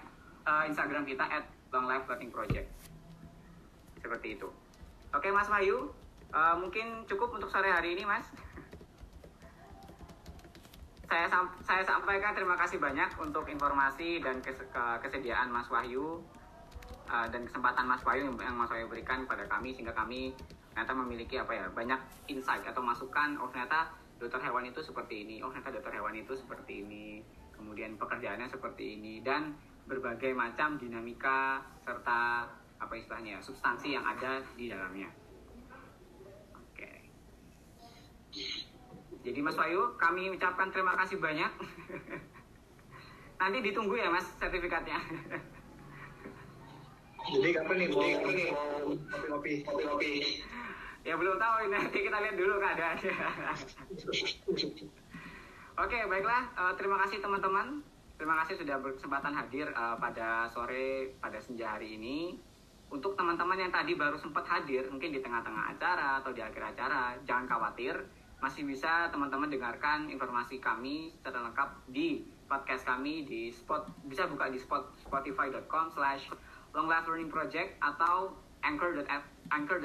Speaker 2: uh, Instagram kita at Long Life Learning Project. Seperti itu. Oke Mas Wahyu uh, mungkin cukup untuk sore hari ini Mas. Saya saya sampaikan terima kasih banyak untuk informasi dan kes kesediaan Mas Wahyu uh, dan kesempatan Mas Bayu yang, Mas Bayu berikan kepada kami sehingga kami ternyata memiliki apa ya banyak insight atau masukan. Oh ternyata dokter hewan itu seperti ini oh ternyata dokter hewan itu seperti ini kemudian pekerjaannya seperti ini dan berbagai macam dinamika serta apa istilahnya substansi yang ada di dalamnya oke jadi Mas Bayu kami ucapkan terima kasih banyak nanti ditunggu ya Mas sertifikatnya
Speaker 3: Jadi kapan nih mau ngopi-ngopi? Ngopi-ngopi.
Speaker 2: Ya belum tahu ini nanti kita lihat dulu keadaannya. Oke, baiklah. Uh, terima kasih teman-teman. Terima kasih sudah berkesempatan hadir uh, pada sore pada senja hari ini. Untuk teman-teman yang tadi baru sempat hadir, mungkin di tengah-tengah acara atau di akhir acara, jangan khawatir, masih bisa teman-teman dengarkan informasi kami secara lengkap di podcast kami di spot bisa buka di spot spotify.com slash Long Life Learning Project atau anchor.fm anchor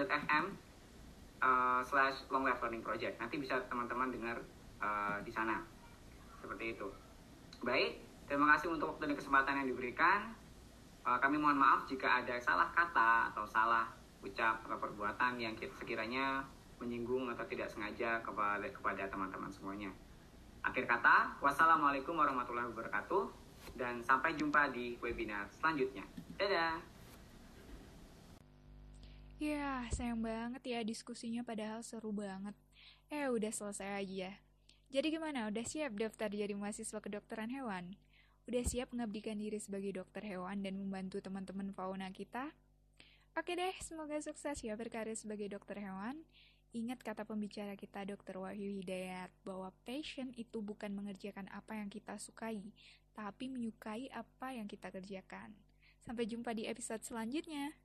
Speaker 2: uh, slash Long Life Learning Project. Nanti bisa teman-teman dengar uh, di sana. Seperti itu. Baik, terima kasih untuk waktu dan kesempatan yang diberikan. Uh, kami mohon maaf jika ada salah kata atau salah ucap atau perbuatan yang sekiranya menyinggung atau tidak sengaja kepada kepada teman-teman semuanya. Akhir kata, wassalamualaikum warahmatullahi wabarakatuh dan sampai jumpa di webinar selanjutnya. Dadah.
Speaker 1: Ya, sayang banget ya diskusinya padahal seru banget. Eh, udah selesai aja. Jadi gimana? Udah siap daftar jadi mahasiswa kedokteran hewan? Udah siap mengabdikan diri sebagai dokter hewan dan membantu teman-teman fauna kita? Oke deh, semoga sukses ya berkarir sebagai dokter hewan. Ingat kata pembicara kita Dr. Wahyu Hidayat bahwa passion itu bukan mengerjakan apa yang kita sukai, tapi menyukai apa yang kita kerjakan. Sampai jumpa di episode selanjutnya.